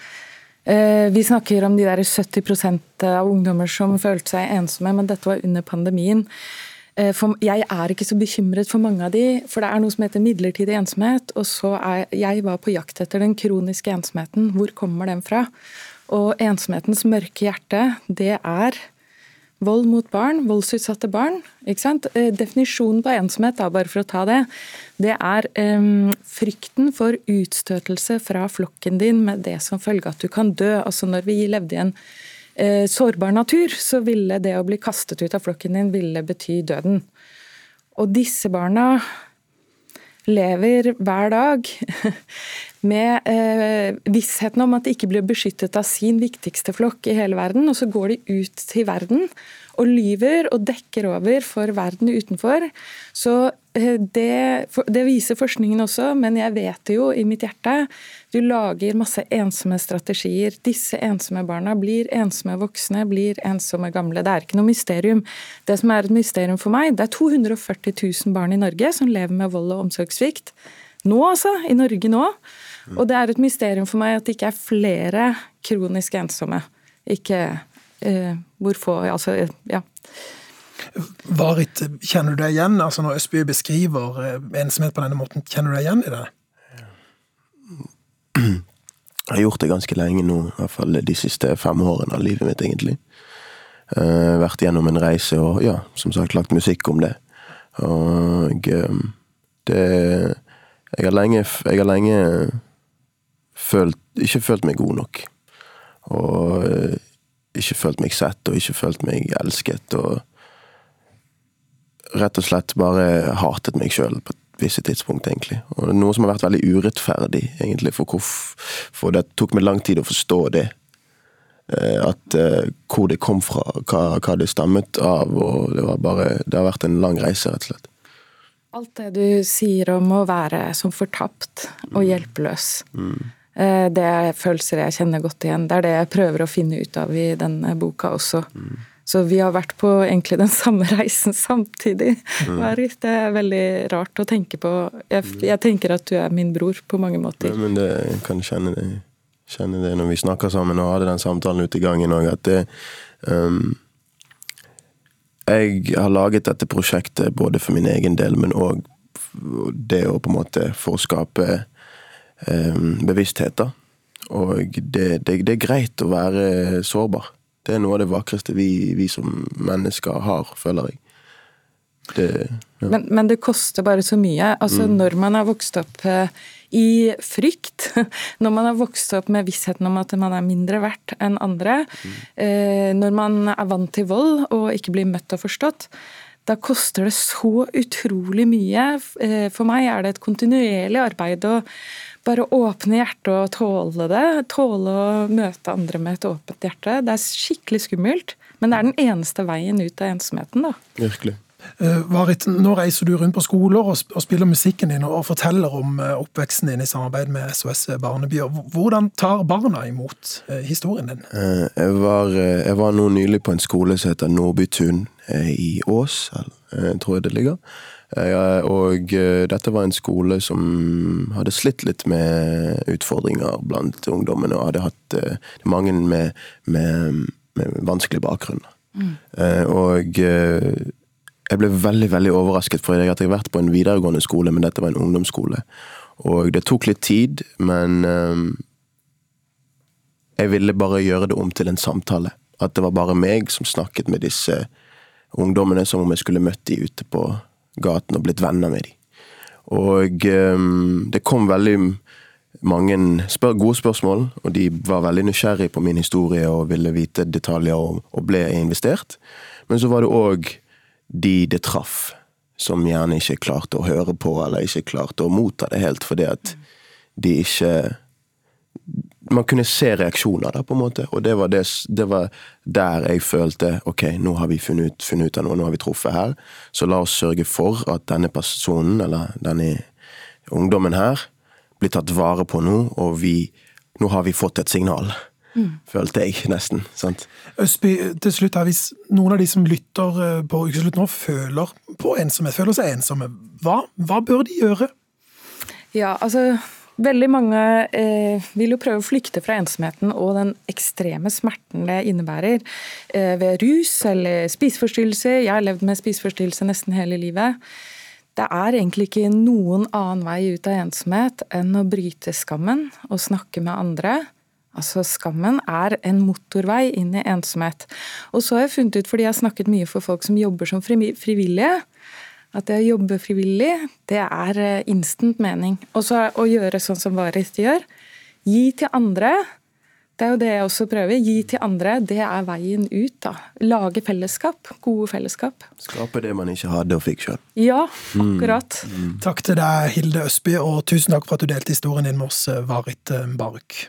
Eh, vi snakker om de der 70% av ungdommer som følte seg ensomme, men dette var under pandemien. Eh, for jeg er ikke så bekymret for mange av de, for det er noe som heter midlertidig ensomhet. Og så er jeg var på jakt etter den kroniske ensomheten. Hvor kommer den fra? Og ensomhetens mørke hjerte, det er vold mot barn, voldsutsatte barn. ikke sant? Eh, definisjonen på ensomhet, da, bare for å ta det, det er um, frykten for utstøtelse fra flokken din med det som følge at du kan dø. Altså Når vi levde i en uh, sårbar natur, så ville det å bli kastet ut av flokken din ville bety døden. Og disse barna lever hver dag med eh, vissheten om at de ikke blir beskyttet av sin viktigste flokk i hele verden. Og så går de ut til verden og lyver og dekker over for verden utenfor. Så eh, det, det, viser forskningen også, men jeg vet det jo i mitt hjerte. Du lager masse ensomme strategier. Disse ensomme barna blir ensomme voksne, blir ensomme gamle. Det er ikke noe mysterium. Det som er et mysterium for meg, det er 240 000 barn i Norge som lever med vold og omsorgssvikt. Nå, altså. I Norge nå. Og det er et mysterium for meg at det ikke er flere kronisk ensomme. Ikke eh, hvor få Altså, ja. Varit, kjenner du deg igjen? Altså Når Østby beskriver eh, ensomhet på denne måten, kjenner du deg igjen i det? Jeg har gjort det ganske lenge nå, i hvert fall de siste fem årene av livet mitt, egentlig. Uh, vært gjennom en reise og ja, som sagt lagt musikk om det. Og uh, det Jeg har lenge, jeg har lenge følt, ikke følt meg god nok. Og uh, ikke følt meg sett og ikke følt meg elsket. Og rett og slett bare hatet meg sjøl på et visse tidspunkt, egentlig. Og det er noe som har vært veldig urettferdig, egentlig, for, for det tok meg lang tid å forstå det. Eh, at uh, hvor det kom fra, hva, hva, det stammet av, og det var bare Det har vært en lang reise, rett og slett. Alt det du sier om å være som fortapt og hjelpeløs. Mm. Eh, det er følelser jeg kjenner godt igjen. Det er det jeg prøver å finne ut av i denne boka også. Mm. Så vi har vært på egentlig den samme reisen samtidig. Mm. Det er veldig rart å tenke på. Jeg, mm. jeg, tenker at du er min bror på mange måter. Ja, men det, jeg kan kjenne det, kjenne det når vi snakker sammen og hadde den samtalen ute i gangen òg, at det um, Jeg har laget dette prosjektet både for min egen del, men òg det å på en måte få skape um, bevissthet, da. Og det, det, det er greit å være sårbar. Det er noe av det vakreste vi, vi som mennesker har, føler jeg. Det, ja. men, men, det koster bare så mye. Altså mm. Når man har vokst opp eh, i frykt, når man har vokst opp med vissheten om at man er mindre verdt enn andre, mm. eh, når man er vant til vold og ikke blir møtt og forstått, da koster det så utrolig mye. Eh, for meg er det et kontinuerlig arbeid å bare åpne hjertet og tåle det. Tåle å møte andre med et åpent hjerte. Det er skikkelig skummelt, men det er den eneste veien ut av ensomheten. da. Virkelig. Varit, nå reiser du rundt på skoler og, og spiller musikken din og forteller om uh, oppveksten din i samarbeid med SOS Barnebyer. Hvordan tar barna imot uh, historien din? Jeg var, jeg, var, nå nylig på en skole som heter Nordbytun i Ås, tror jeg det ligger. Og eh, dette var en skole som hadde slitt litt med utfordringer blant ungdommene, og hadde hatt eh, mange med, med, med vanskelig bakgrunn. Mm. Eh, og jeg ble veldig veldig overrasket, for jeg hadde vært på en videregående skole, men dette var en ungdomsskole. Og det tok litt tid, men jeg ville bare gjøre det om til en samtale. At det var bare meg som snakket med disse ungdommene som om jeg skulle møtt de ute på gaten og blitt venner med de. Og um, det kom veldig mange spør gode spørsmål, og de var veldig nysgjerrige på min historie og ville vite detaljer og, og ble investert. Men så var det òg de det traff, som gjerne ikke klarte å høre på, eller ikke klarte å motta det helt, fordi at de ikke man kunne se reaksjoner der, på en måte. Og det var, det, det var, der jeg følte ok, nå har vi funnet ut, funnet ut, av noe, nå har vi truffet her. Så la oss sørge for at denne personen, eller denne ungdommen her, blir tatt vare på nå, og vi, nå har vi fått et signal. Mm. Følte jeg, nesten. sant? Østby, til slutt her, hvis noen av de som lytter eh, på Ukeslutt nå, føler på ensomhet, føler seg ensomme, hva, hva bør de gjøre? Ja, altså Veldig mange eh, vil jo prøve å flykte fra ensomheten og den ekstreme smerten det innebærer eh, ved rus eller spiseforstyrrelser. Jeg har levd med spiseforstyrrelse nesten hele livet. Det er egentlig ikke noen annen vei ut av ensomhet enn å bryte skammen og snakke med andre. Altså Skammen er en motorvei inn i ensomhet. Og så har jeg funnet ut, fordi jeg har snakket mye for folk som jobber som frivillige, at det å jobbe frivillig, det er eh, instant mening. Og så å gjøre sånn som Varit gjør. Gi til andre. Det er jo det jeg også prøver. Gi til andre. Det er veien ut. da. Lage fellesskap. Gode fellesskap. Skape det man ikke hadde og fikk sjøl. Ja, akkurat. Mm. Mm. Takk til deg, Hilde Østby, og tusen takk for at du delte historien din med oss, eh, Varit eh, Baruk.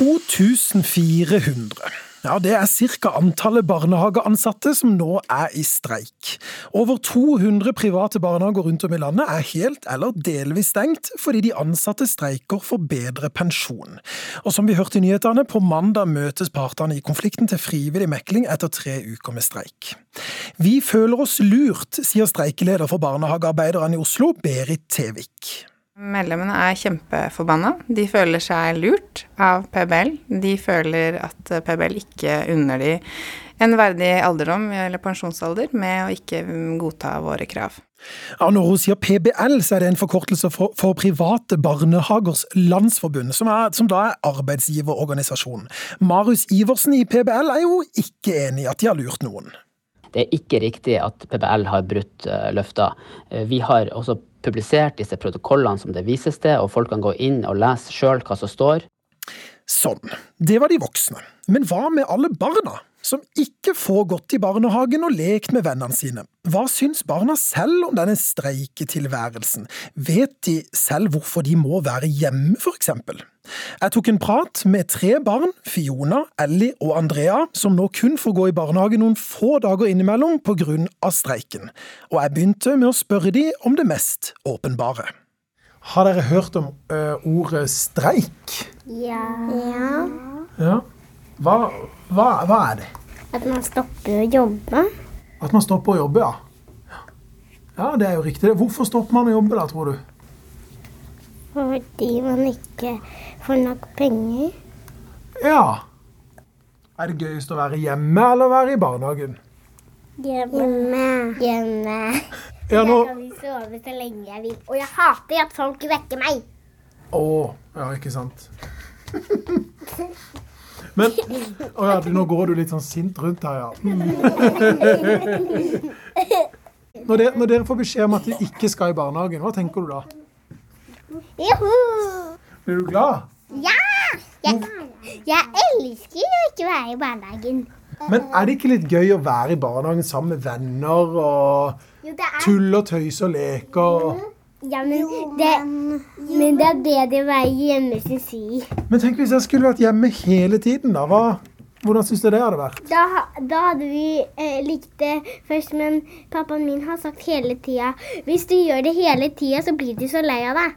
2400. Ja, Det er ca. antallet barnehageansatte som nå er i streik. Over 200 private barnehager rundt om i landet er helt eller delvis stengt fordi de ansatte streiker for bedre pensjon. Og som vi hørte i nyhetene, på mandag møtes partene i konflikten til frivillig mekling etter tre uker med streik. Vi føler oss lurt, sier streikeleder for barnehagearbeiderne i Oslo, Berit Tevik. Medlemmene er kjempeforbanna. De føler seg lurt av PBL. De føler at PBL ikke unner de en verdig alderdom eller pensjonsalder med å ikke godta våre krav. Ja, når hun sier PBL, så er det en forkortelse for, for Private barnehagers landsforbund, som, er, som da er arbeidsgiverorganisasjonen. Marius Iversen i PBL er jo ikke enig i at de har lurt noen. Det er ikke riktig at PBL har brutt løfter. Vi har også publisert disse protokollene som det vises til, og folk kan gå inn og lese sjøl hva som står. Sånn. Det var de voksne. Men hva med alle barna? Som ikke får gått i barnehagen og lekt med vennene sine. Hva syns barna selv om denne streiketilværelsen? Vet de selv hvorfor de må være hjemme, for eksempel? Jeg tok en prat med tre barn, Fiona, Ellie og Andrea, som nå kun får gå i barnehage noen få dager innimellom pga. streiken. Og jeg begynte med å spørre de om det mest åpenbare. Har dere hørt om ø, ordet streik? Ja. ja. Ja. Hva, hva, hva er det? At man stopper å jobbe. At man stopper å jobbe, ja. Ja, det er jo riktig. Hvorfor stopper man å jobbe da, tror du? Fordi man ikke får nok penger. Ja. Er det gøyest å være hjemme eller være i barnehagen? Hjemme. Hjemme. Ja, nå... Jeg kan sove så lenge jeg vil. Og jeg hater at folk vekker meg. Å, ja, ikke sant. Men Å ja, nå går du litt sånn sint rundt her, ja. Mm. Når, dere, når dere får beskjed om at de ikke skal i barnehagen, hva tenker du da? Blir du glad? Ja! Jeg, jeg elsker å ikke være i barnehagen. Men er det ikke litt gøy å være i barnehagen sammen med venner og tulle og tøyse og leke og Ja, men det, men det er bedre å være hjemme, sin sier. Men tenk hvis jeg skulle vært hjemme hele tiden, da. Hva, hvordan syns du det hadde vært? Da, da hadde vi eh, likt det først, men pappaen min har sagt hele tida Hvis du gjør det hele tida, så blir du så lei av deg.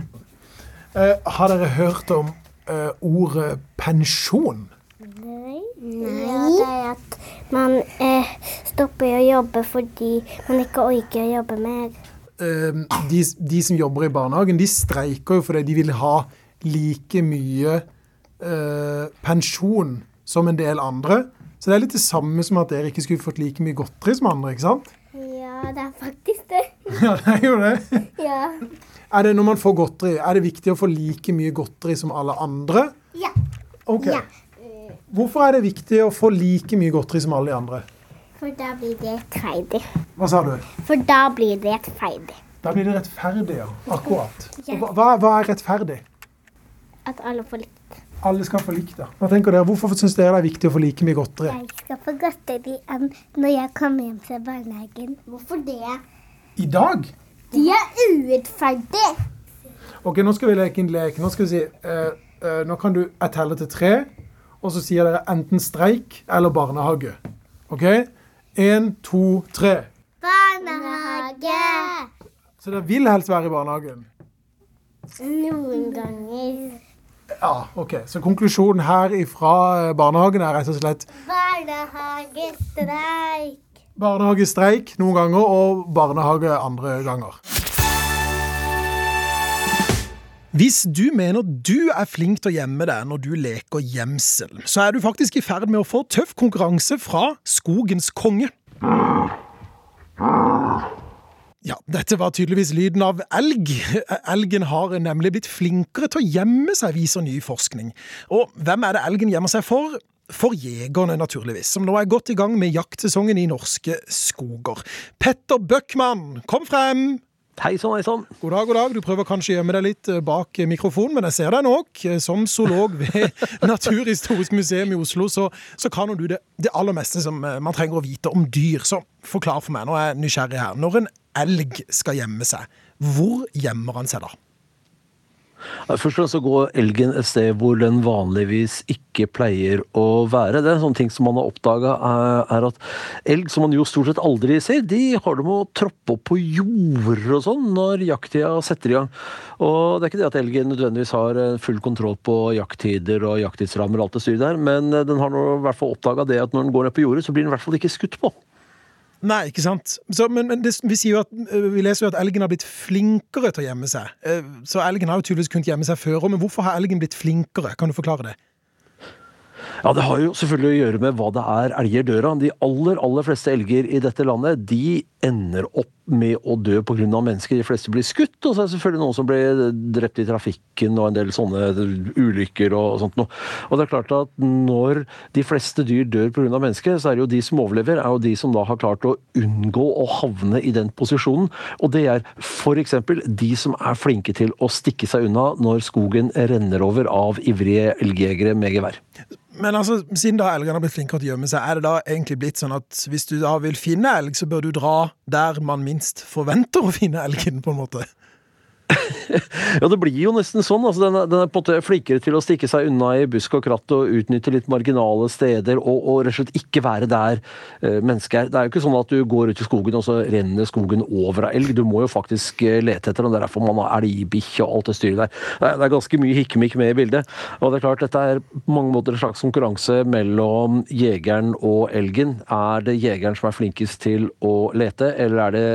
Eh, har dere hørt om eh, ordet pensjon? Nei. Ja, det er at man eh, stopper å jobbe fordi man ikke orker å jobbe mer. Eh, de, de som jobber i barnehagen, de streiker jo fordi de vil ha like mye eh, pensjon som en del andre. Så det er litt det samme som at dere ikke skulle fått like mye godteri som andre, ikke sant? Ja, det er faktisk det. Ja, det er jo det. Ja. Er det når man får godteri, er det viktig å få like mye godteri som alle andre? Ja. Ok. Ja. Hvorfor er det viktig å få like mye godteri som alle de andre? For da blir det rettferdig. Hva sa du? For da blir det rettferdig. Da blir det rettferdig, ja. Akkurat. Hva, hva er rettferdig? At alle får likt. Alle skal få likt, ja. Hva tenker dere? Hvorfor syns dere det er viktig å få like mye godteri? Jeg skal få godteri når jeg kommer hjem fra barnehagen. Hvorfor det? I dag? De er urettferdige. Ok, nå skal vi leke en lek. Nå skal vi si uh, uh, Nå kan du Jeg teller til tre, og så sier dere enten streik eller barnehage. OK? Én, to, tre. Barnehage. Så dere vil helst være i barnehagen? Noen ganger. Ja, OK. Så konklusjonen her fra barnehagen er rett og slett Barnehagestreik. barnehagestreik noen ganger og barnehage andre ganger. Hvis du mener du er flink til å gjemme deg når du leker gjemsel, så er du faktisk i ferd med å få tøff konkurranse fra skogens konge. Ja, dette var tydeligvis lyden av elg. Elgen har nemlig blitt flinkere til å gjemme seg, viser ny forskning. Og hvem er det elgen gjemmer seg for? For jegerne, naturligvis, som nå er godt i gang med jaktsesongen i norske skoger. Petter Bøckmann, kom frem! Hei sann, hei sann. God dag, god dag. Du prøver kanskje å gjemme deg litt eh, bak mikrofonen, men jeg ser deg nok. Som zoolog ved Naturhistorisk museum i Oslo, så, så kan du det, det, aller meste som eh, man trenger å vite om dyr. Så forklar for meg, nå er jeg nysgjerrig her. Når en elg skal gjemme seg, hvor gjemmer han seg da? Først og fremst så går elgen et sted hvor den vanligvis ikke pleier å være. Det er en sånn ting som man har oppdaga, er at elg, som man jo stort sett aldri ser, de har det med å troppe opp på jorder og sånn når jakttida setter i gang. Og det er ikke det at elgen nødvendigvis har full kontroll på jakttider og jakttidsrammer og alt det styret der, men den har nå i hvert fall oppdaga det at når den går ned på jordet, så blir den i hvert fall ikke skutt på. Nei, ikke sant. Så, men, men det, vi, at, vi, leser jo at elgen har blitt flinkere til å gjemme seg. Så elgen har jo tydeligvis kunnet gjemme seg før òg, men hvorfor har elgen blitt flinkere? Kan du forklare det? Ja, Det har jo selvfølgelig å gjøre med hva det er elger dør av. De aller aller fleste elger i dette landet de ender opp med å dø pga. mennesker. De fleste blir skutt, og så er det selvfølgelig noen som blir drept i trafikken og en del sånne ulykker og sånt noe. Og det er klart at når de fleste dyr dør pga. mennesker, så er det jo de som overlever, er jo de som da har klart å unngå å havne i den posisjonen. Og det er f.eks. de som er flinke til å stikke seg unna når skogen renner over av ivrige elgjegere med gevær. Men altså, siden da elgene har blitt flinkere til å gjemme seg, er det da egentlig blitt sånn at hvis du da vil finne elg, så bør du dra der man minst forventer å finne elgen, på en måte? ja, det blir jo nesten sånn. altså Den er, den er på en måte flinkere til å stikke seg unna i busk og kratt og utnytte litt marginale steder, og, og rett og slett ikke være der uh, mennesket er. Det er jo ikke sånn at du går ut i skogen, og så renner skogen over av elg. Du må jo faktisk uh, lete etter den. Det er derfor man har elgbikkje og alt det styret der. Det er, det er ganske mye hikkemikk med i bildet. Og det er klart, dette er på mange måter en slags konkurranse mellom jegeren og elgen. Er det jegeren som er flinkest til å lete, eller er det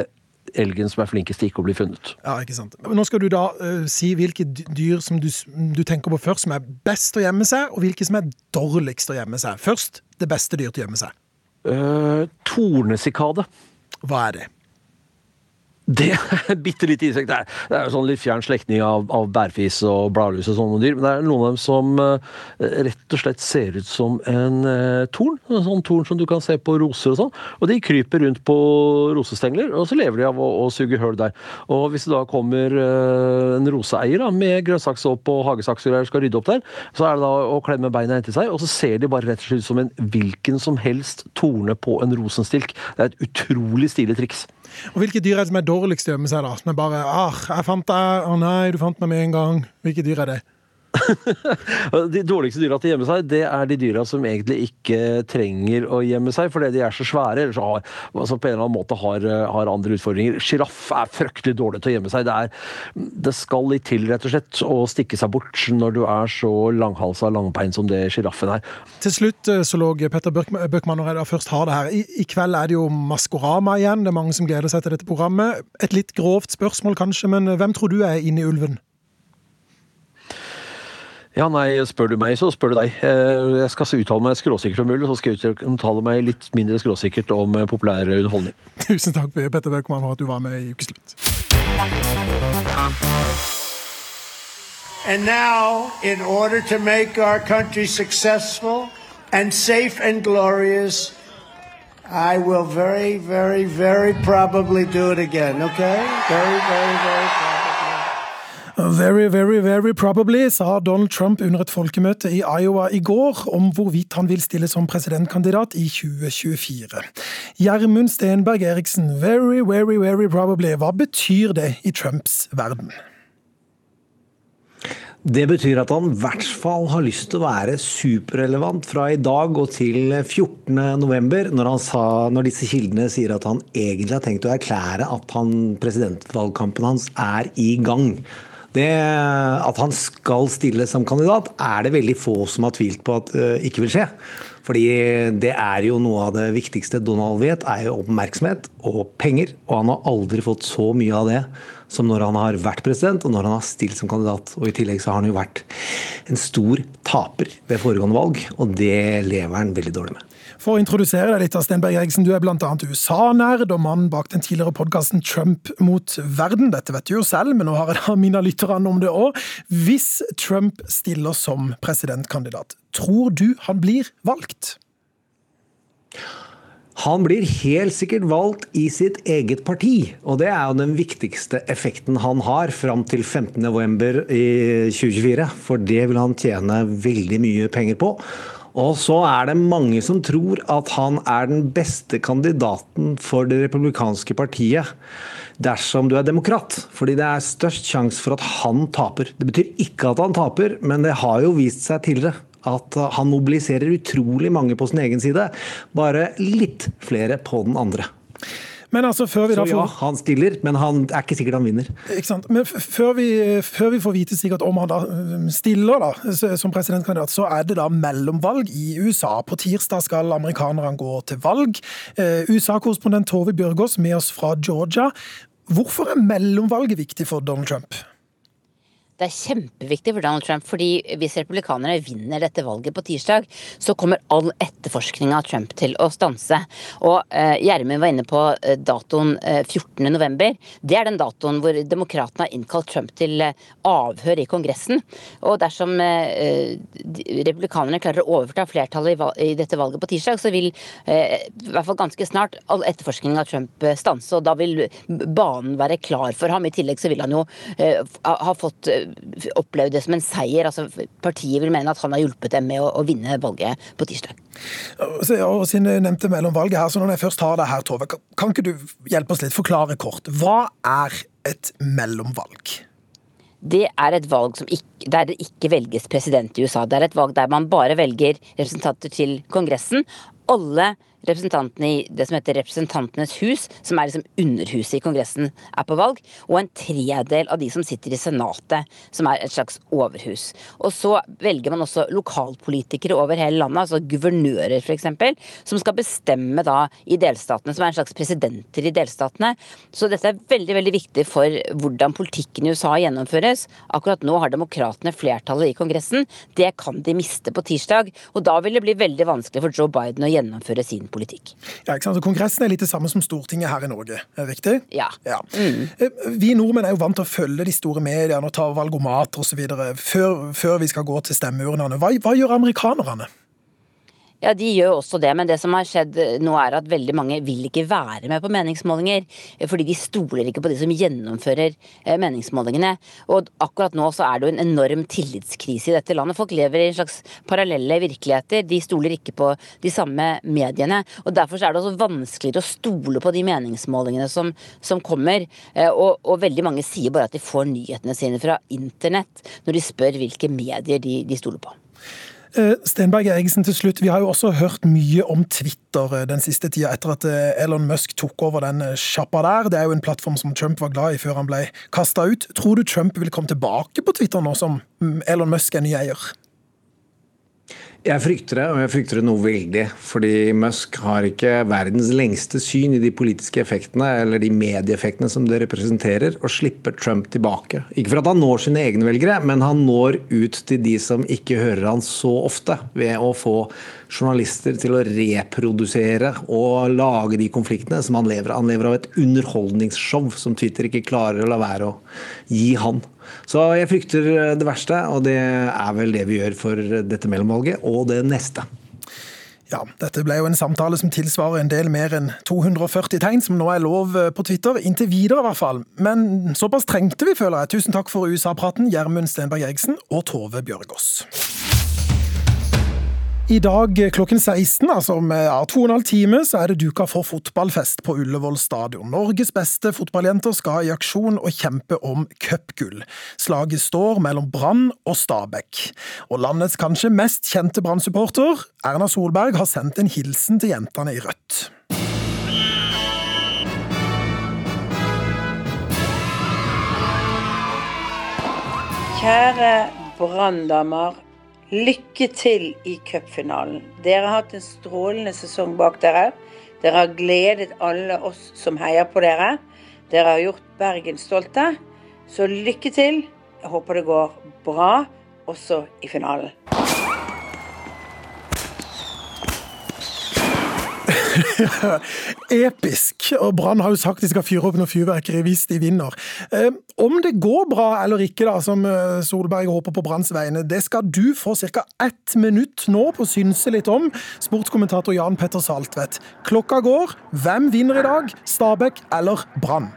elgen som er flinkest til ikke å bli funnet. Ja, ikke sant. Nå skal du da uh, si hvilke dyr som du, du, tenker på først som er best å gjemme seg, og hvilke som er dårligst å gjemme seg. Først det beste dyr til å gjemme seg. Uh, tornesikade. Hva er det? Det er bitte lite insekt. Det er, det er sånn litt fjern slektning av, av bærfis og bladlus og sånne dyr. Men det er noen av dem som uh, rett og slett ser ut som en uh, torn. En sånn torn som du kan se på roser og sånn. Og de kryper rundt på rosestengler, og så lever de av å, å suge høl der. Og hvis det da kommer uh, en roseeier da, med grønnsaksopp og hagesaks og skal rydde opp der, så er det da å klemme beina inntil seg, og så ser de bare rett og slett ut som en hvilken som helst torne på en rosenstilk. Det er et utrolig stilig triks. Og hvilke dyr er det som er dårligst å gjemme seg, da? Som er bare ah, 'Jeg fant deg.' 'Å nei, du fant meg med en gang.' Hvilke dyr er det? de dårligste dyra til å gjemme seg, det er de dyra som egentlig ikke trenger å gjemme seg fordi de er så svære, eller så har, altså på en eller annen måte har, har andre utfordringer. Sjiraff er fryktelig dårlig til å gjemme seg. Det, er, det skal litt til, rett og slett, å stikke seg bort når du er så langhalsa langbein som det sjiraffen er. Til slutt, zoolog lå Petter Bøckmann, når jeg først har det her, I, I, kveld er det jo Maskorama igjen. Det er mange som gleder seg til dette programmet. Et litt grovt spørsmål kanskje, men hvem tror du er inne i ulven? Ja, nei, spør du meg, så spør du deg. Eh, jeg skal uttale meg skråsikkert om mulig, så skal jeg uttale meg litt mindre skråsikkert om eh, populær underholdning. Tusen takk, Petter Bøckmann, for at du var med i Ukeslutt. And now, in order to make our country successful and safe and glorious, I will very, very, very probably do it again, okay? Very, very, very probably. Very, very, very probably, sa Donald Trump under et folkemøte i Iowa i går om hvorvidt han vil stille som presidentkandidat i 2024. Gjermund Stenberg Eriksen, very, very, very probably. Hva betyr det i Trumps verden? Det betyr at han i hvert fall har lyst til å være superrelevant fra i dag og til 14.11, når, når disse kildene sier at han egentlig har tenkt å erklære at han, presidentvalgkampen hans er i gang. Det, at han skal stille som kandidat, er det veldig få som har tvilt på at uh, ikke vil skje. Fordi det er jo noe av det viktigste Donald vet, er jo oppmerksomhet og penger. Og han har aldri fått så mye av det som når han har vært president og når han har stilt som kandidat. Og i tillegg så har han jo vært en stor taper ved foregående valg, og det lever han veldig dårlig med. For å introdusere deg litt, Stenberg Eriksen, du er bl.a. USA-nerd og mannen bak den tidligere podkasten Trump mot verden. Dette vet du jo selv, men nå har jeg da minnet lytterne om det òg. Hvis Trump stiller som presidentkandidat, tror du han blir valgt? Han blir helt sikkert valgt i sitt eget parti, og det er jo den viktigste effekten han har fram til 15.11. i 2024. For det vil han tjene veldig mye penger på. Og så er det mange som tror at han er den beste kandidaten for det republikanske partiet dersom du er demokrat. Fordi det er størst sjanse for at han taper. Det betyr ikke at han taper, men det har jo vist seg tidligere at han mobiliserer utrolig mange på sin egen side. Bare litt flere på den andre. Men altså, før vi så da får... ja, han stiller, men han er ikke sikkert han vinner. Ikke sant? Men før vi, før vi, får vite sikkert om han da stiller da, som presidentkandidat, så er det da mellomvalg i USA. På tirsdag skal amerikanerne gå til valg. Eh, USA-korrespondent Tove Bjørgaas med oss fra Georgia. Hvorfor er mellomvalget viktig for Donald Trump? Det er kjempeviktig for Donald Trump, fordi hvis republikanerne vinner dette valget på tirsdag, så kommer all etterforskning av Trump til å stanse. Og eh, Gjermund var inne på eh, datoen eh, 14.11. Det er den datoen hvor demokratene har innkalt Trump til eh, avhør i Kongressen. Og dersom republikanerne klarer å overta flertallet i, dette valget på tirsdag, så vil i hvert fall ganske snart all etterforskning av Trump stanse, og da vil banen være klar for ham. I tillegg så vil han jo ha fått opplevd det som en seier. altså Partiet vil mene at han har hjulpet dem med å, å vinne valget på tirsdag. Og siden du nevnte mellomvalget her, så når jeg først har det her, Tove, kan ikke du hjelpe oss litt? Forklare kort. Hva er et mellomvalg? Det er et valg som ikke, der det ikke velges president i USA. Det er et valg der man bare velger representanter til Kongressen. Alle representantene i det som heter Representantenes hus, som er liksom underhuset i Kongressen, er på valg. Og en tredel av de som sitter i Senatet, som er et slags overhus. Og så velger man også lokalpolitikere over hele landet, altså guvernører f.eks., som skal bestemme da i delstatene, som er en slags presidenter i delstatene. Så dette er veldig, veldig viktig for hvordan politikken i USA gjennomføres. Akkurat nå har demokratene flertallet i Kongressen. Det kan de miste på tirsdag, og da vil det bli veldig vanskelig for Joe Biden å gjennomføre sin politikk. Ja, ikke sant? Så Kongressen er litt det samme som Stortinget her i Norge, er det riktig? Ja. ja. Mm. Vi nordmenn er jo vant til å følge de store mediene og ta valgomater osv. Før, før vi skal gå til stemmeurnene. Hva, hva gjør amerikanerne? Ja, de gjør også det, men det som har skjedd nå er at veldig mange vil ikke være med på meningsmålinger. Fordi de stoler ikke på de som gjennomfører meningsmålingene. Og akkurat nå så er det jo en enorm tillitskrise i dette landet. Folk lever i en slags parallelle virkeligheter. De stoler ikke på de samme mediene. Og derfor er det også vanskeligere å stole på de meningsmålingene som, som kommer. Og, og, veldig mange sier bare at de får nyhetene sine fra internett når de spør hvilke medier de, de stoler på. Stenberg Eriksen til slutt. Vi har jo også hørt mye om Twitter den siste tida, etter at Elon Musk tok over den sjappa der. Det er jo en plattform som Trump var glad i før han ble kasta ut. Tror du Trump vil komme tilbake på Twitter nå som Elon Musk er ny eier? Jeg frykter det, og jeg frykter det noe veldig. Fordi Musk har ikke verdens lengste syn i de politiske effektene, eller de medieeffektene som det representerer, og slipper Trump tilbake. Ikke for at han når sine egne velgere, men han når ut til de som ikke hører han så ofte, ved å få journalister til å reprodusere og lage de konfliktene som han lever av. Han lever av et underholdningsshow som Twitter ikke klarer å la være å gi han. Så jeg frykter det verste, og det er vel det vi gjør for dette mellomvalget og det neste. Ja, dette ble jo en samtale som tilsvarer en del mer enn 240 tegn, som nå er lov på Twitter. Inntil videre, i hvert fall. Men såpass trengte vi, føler jeg. Tusen takk for USA-praten, Gjermund Stenberg Eriksen og Tove Bjørgaas. I dag klokken 16, altså om ja, to og en halv time, så er det duka for fotballfest på Ullevål stadion. Norges beste fotballjenter skal i aksjon og kjempe om cupgull. Slaget står mellom Brann og Stabæk. Og landets kanskje mest kjente Brann-supporter, Erna Solberg, har sendt en hilsen til jentene i rødt. Kjære branndamer. Lykke til i cupfinalen. Dere har hatt en strålende sesong bak dere. Dere har gledet alle oss som heier på dere. Dere har gjort Bergen stolte. Så lykke til. Jeg håper det går bra også i finalen. Episk. Og Brann har jo sagt de skal fyre opp noe fyrverkeri hvis de vinner. Eh, om det går bra eller ikke, da, som eh, Solberg håper på Branns vegne, det skal du få ca. ett minutt nå på å synse litt om. Sportskommentator Jan Petter Saltvedt. Klokka går. Hvem vinner i dag? Stabæk eller Brann?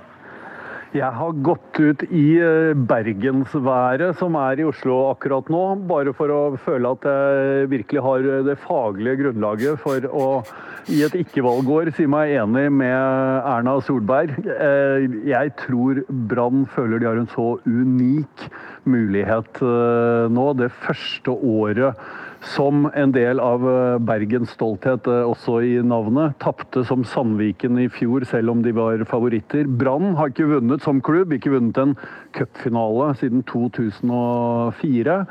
Jeg har gått ut i eh, bergensværet som er i Oslo akkurat nå, bare for å føle at jeg virkelig har det faglige grunnlaget for å i et ikke-valgår si meg enig med Erna Solberg. Eh, jeg tror Brann føler de har en så unik mulighet eh, nå. Det første året som en del av Bergens stolthet også i navnet. Tapte som Sandviken i fjor, selv om de var favoritter. Brann har ikke vunnet som klubb, ikke vunnet en cupfinale siden 2004.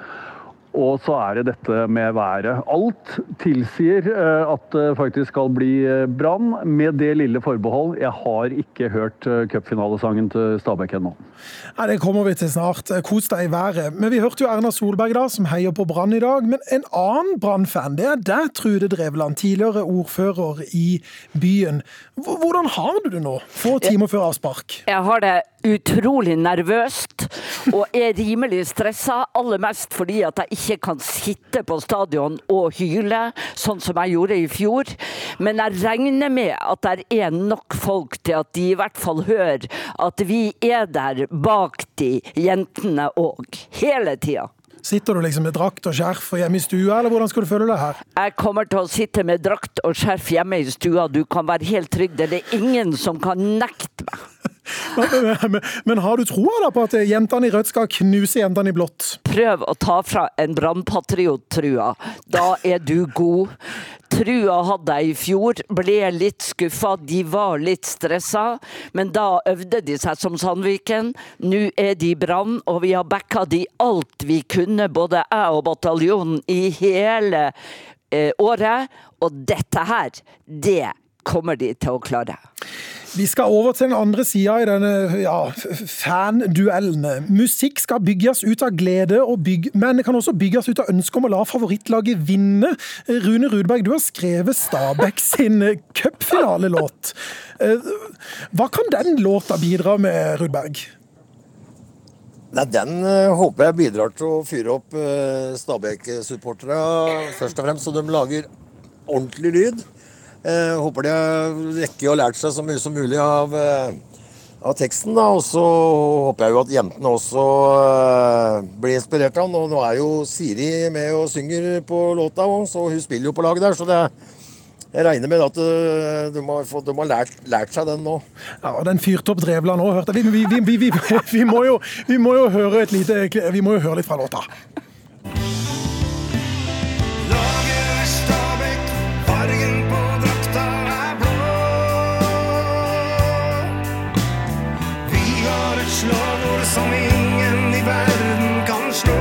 Og så er det dette med været. Alt tilsier at det faktisk skal bli Brann, med det lille forbehold. Jeg har ikke hørt cupfinalesangen til Stabæk ennå. Ja, det kommer vi til snart. Kos deg i været. Men vi hørte jo Erna Solberg da, som heier på Brann i dag. Men en annen Brann-fan, det er deg, Trude Drevland, tidligere ordfører i byen. Hvordan har du det nå, få timer før avspark? Jeg har det utrolig nervøst og er rimelig stressa. Aller mest fordi at jeg ikke kan sitte på stadion og hyle, sånn som jeg gjorde i fjor. Men jeg regner med at det er nok folk til at de i hvert fall hører at vi er der bak de jentene òg, hele tida. Sitter du liksom med drakt og skjerf hjemme i stua, eller hvordan skal du føle deg her? Jeg kommer til å sitte med drakt og skjerf hjemme i stua, du kan være helt trygg. Det er ingen som kan nekte meg. men, har du troa på at jentene i rødt skal knuse jentene i blått? Prøv å ta fra en brannpatriot-trua. Da er du god. Trua hadde jeg i fjor, ble litt skuffa, de var litt stressa. Men da øvde de seg som Sandviken. Nå er de Brann, og vi har backa de alt vi kunne, både jeg og bataljonen, i hele eh, året. Og dette her, det kommer de til å klare. Vi skal over til den andre sida i denne ja, fan-duellen. Musikk skal bygges ut av glede, bygge, men det kan også bygges ut av ønske om å la favorittlaget vinne. Rune Rudberg, du har skrevet Stabæk sin cupfinalelåt. Hva kan den låta bidra med, Rudberg? Nei, Den håper jeg bidrar til å fyre opp Stabæk-supporterne, først og fremst, så de lager ordentlig lyd. Jeg håper de har å lært seg så mye som mulig av, av teksten. da, Og så håper jeg jo at jentene også blir inspirert av den. Og nå er jo Siri med og synger på låta òg, så hun spiller jo på laget der. Så det, jeg regner med at de har, fått, de har lært, lært, seg den nå. Ja, og Den fyrte opp Drevland òg, hørte jeg. Vi, vi, vi, vi, må jo, høre Vi må jo høre litt fra låta. Som ingen i verden kan slå.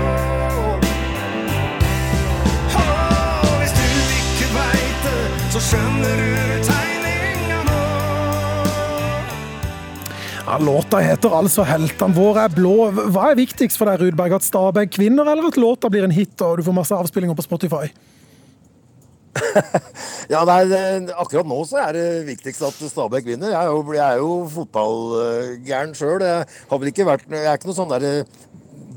Hvis du ikke veit det, så skjønner du tegninga nå. Ja, låta heter altså 'Heltene våre er blå'. Hva er viktigst for deg, Rudberg? At Stabæk vinner, eller at låta blir en hit og du får masse avspillinger på Spotify? Ja, nei, Akkurat nå så er det viktigst at Stabæk vinner. Jeg er jo, jeg er jo fotballgæren sjøl. Jeg jeg er ikke noen sånn der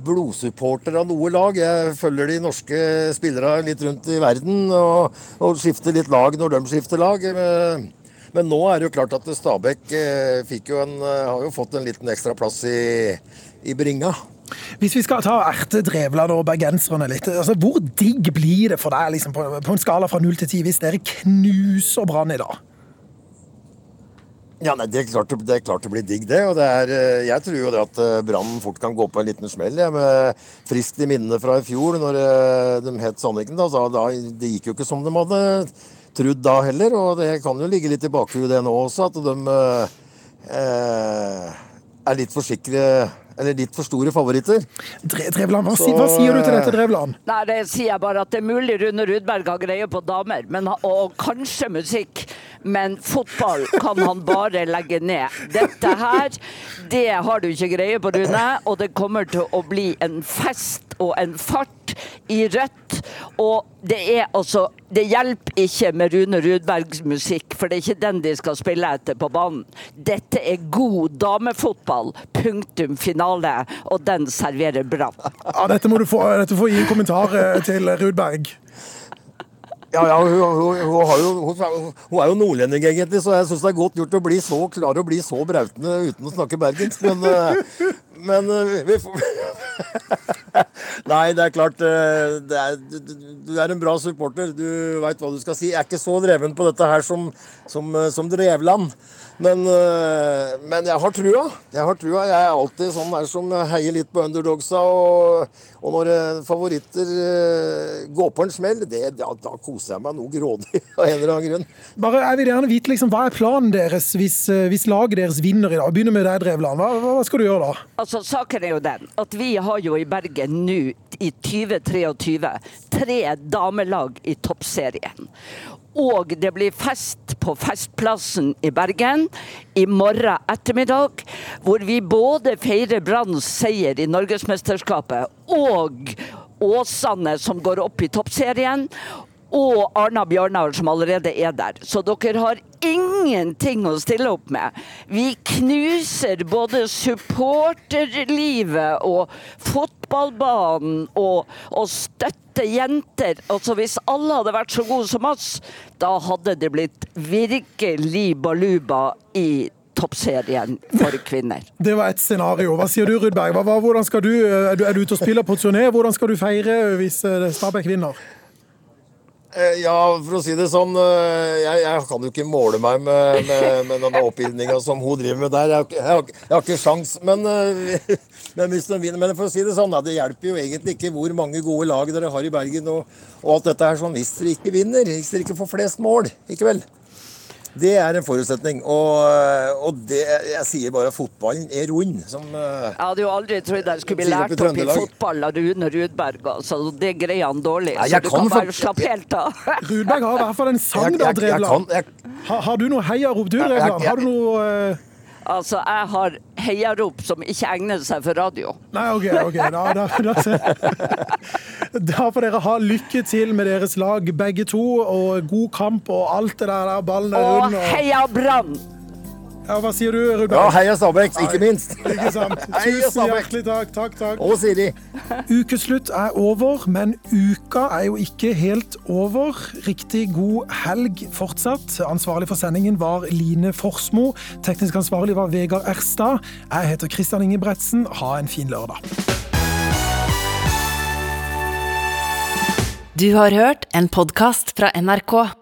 blodsupporter av noe lag. Jeg følger de norske spillerne litt rundt i verden og, og skifter litt lag når de skifter lag. Men nå er det jo klart at Stabæk fikk jo en, har jo fått en liten ekstra plass i, i bringa. Hvis vi skal ta erte Drevland og bergenserne litt, altså, hvor digg blir det for deg liksom, på, på, en skala fra null til ti hvis dere knuser Brann i dag? Ja, nei, det, er klart, det er klart det blir digg, det. og det er, Jeg tror jo det at Brann fort kan gå på en liten smell. Ja, med Friskt i minnene fra i fjor, når de het Sandviken. Da, da, det gikk jo ikke som de hadde trodd da heller. Og det kan jo ligge litt i bakhuet nå også, at de eh, er litt for sikre eller ditt for store favoritter. Drevland, hva, Så, si- hva sier du til eh, dette, Drevland? Nei, det sier jeg bare at det er mulig Rune Rudberg har greie på damer, men, og kanskje musikk. Men fotball kan han bare legge ned. Dette her, det har du ikke greie på, Rune. Og det kommer til å bli en fest og en fart i rødt. Og det er altså Det hjelper ikke med Rune Rudbergs musikk, for det er ikke den de skal spille etter på banen. Dette er god damefotball. Punktum finale. Og den serverer bra. Ja, dette må du få, dette får gi en kommentar eh, til Rudberg. Ja, ja, hun, hun, hun, hun, er jo nordlending, egentlig, så jeg syns det er godt gjort å bli så klar og bli så brautende uten å snakke bergensk. Men, eh, men eh, vi får Nei, det er klart eh, det er, du, er en bra supporter. Du veit hva du skal si. Jeg er ikke så dreven på dette her som, som, som Drevland. Men, eh, men jeg har trua. Jeg har trua. Jeg er alltid sånn der som heier litt på underdogsa. Og, og når eh, favoritter eh, går på en smell, det, da, da koser jeg meg noe grådig av en eller annen grunn. Bare, Jeg vil gjerne vite liksom, hva er planen deres hvis, hvis laget deres vinner i dag? Begynner med deg, Drevland. Hva hva skal du gjøre da? Altså, Saken er jo den at vi har jo i Bergen nå i 2023 tre damelag i toppserien. Og det blir fest på Festplassen i Bergen i morgen ettermiddag, hvor vi både feirer Branns seier i Norgesmesterskapet og Åsane som går opp i toppserien. Og Arna Bjørnar som allerede er der. Så dere har ingenting å stille opp med. Vi knuser både supporterlivet og fotballbanen og, og støtter jenter. Altså Hvis alle hadde vært så gode som oss, da hadde det blitt virkelig baluba i toppserien for kvinner. Det var et scenario. Hva sier du, Rudberg? Hva, hvordan skal du, er, du, er du ute og spiller på turné? Hvordan skal du feire hvis eh, Stabæk vinner? Eh, Ja, for å si det sånn, eh, jeg, jeg kan jo ikke måle meg med, med, med denne oppildninga som hun driver med der. Jeg, ikke- jeg, jeg har ikke sjans, men, eh, men Men for å si det sånn, det hjelper jo egentlig ikke hvor mange gode lag dere har i Bergen og, og alt dette her sånn, hvis dere ikke vinner. Hvis dere ikke får flest mål, ikke vel? Det er en forutsetning. Og, og det, jeg sier bare at fotballen er rund. Som, eh, Jeg hadde jo aldri trodd jeg skulle bli lært opp i fotball av Rune Rudberg. Altså, det greier han dårlig. Nei, så du kan kan bare slappe helt av. Rudberg har i hvert fall en sang, der, Drevland. Har, har du noe heiarop, du, jeg- Har du noe eh, Altså, jeg har heiarop som ikke egner seg for radio. Nei, OK. ok. Da, da, da, da får dere ha lykke til med deres lag, begge to, og god kamp og alt det der. ballen er rund. Og... heia Brann! Ja, hva sier du, Rudolf? Ja, heia Stabæk, ikke minst. Ikke sant. Tusen hjertelig takk. Takk, takk. Og Siri. Ukeslutt er over, men uka er jo ikke helt over. Riktig god helg fortsatt. Ansvarlig for sendingen var Line Forsmo. Teknisk ansvarlig var Vegard Erstad. Jeg heter Kristian Ingebretsen. Ha en fin lørdag. Du har hørt en podkast fra NRK.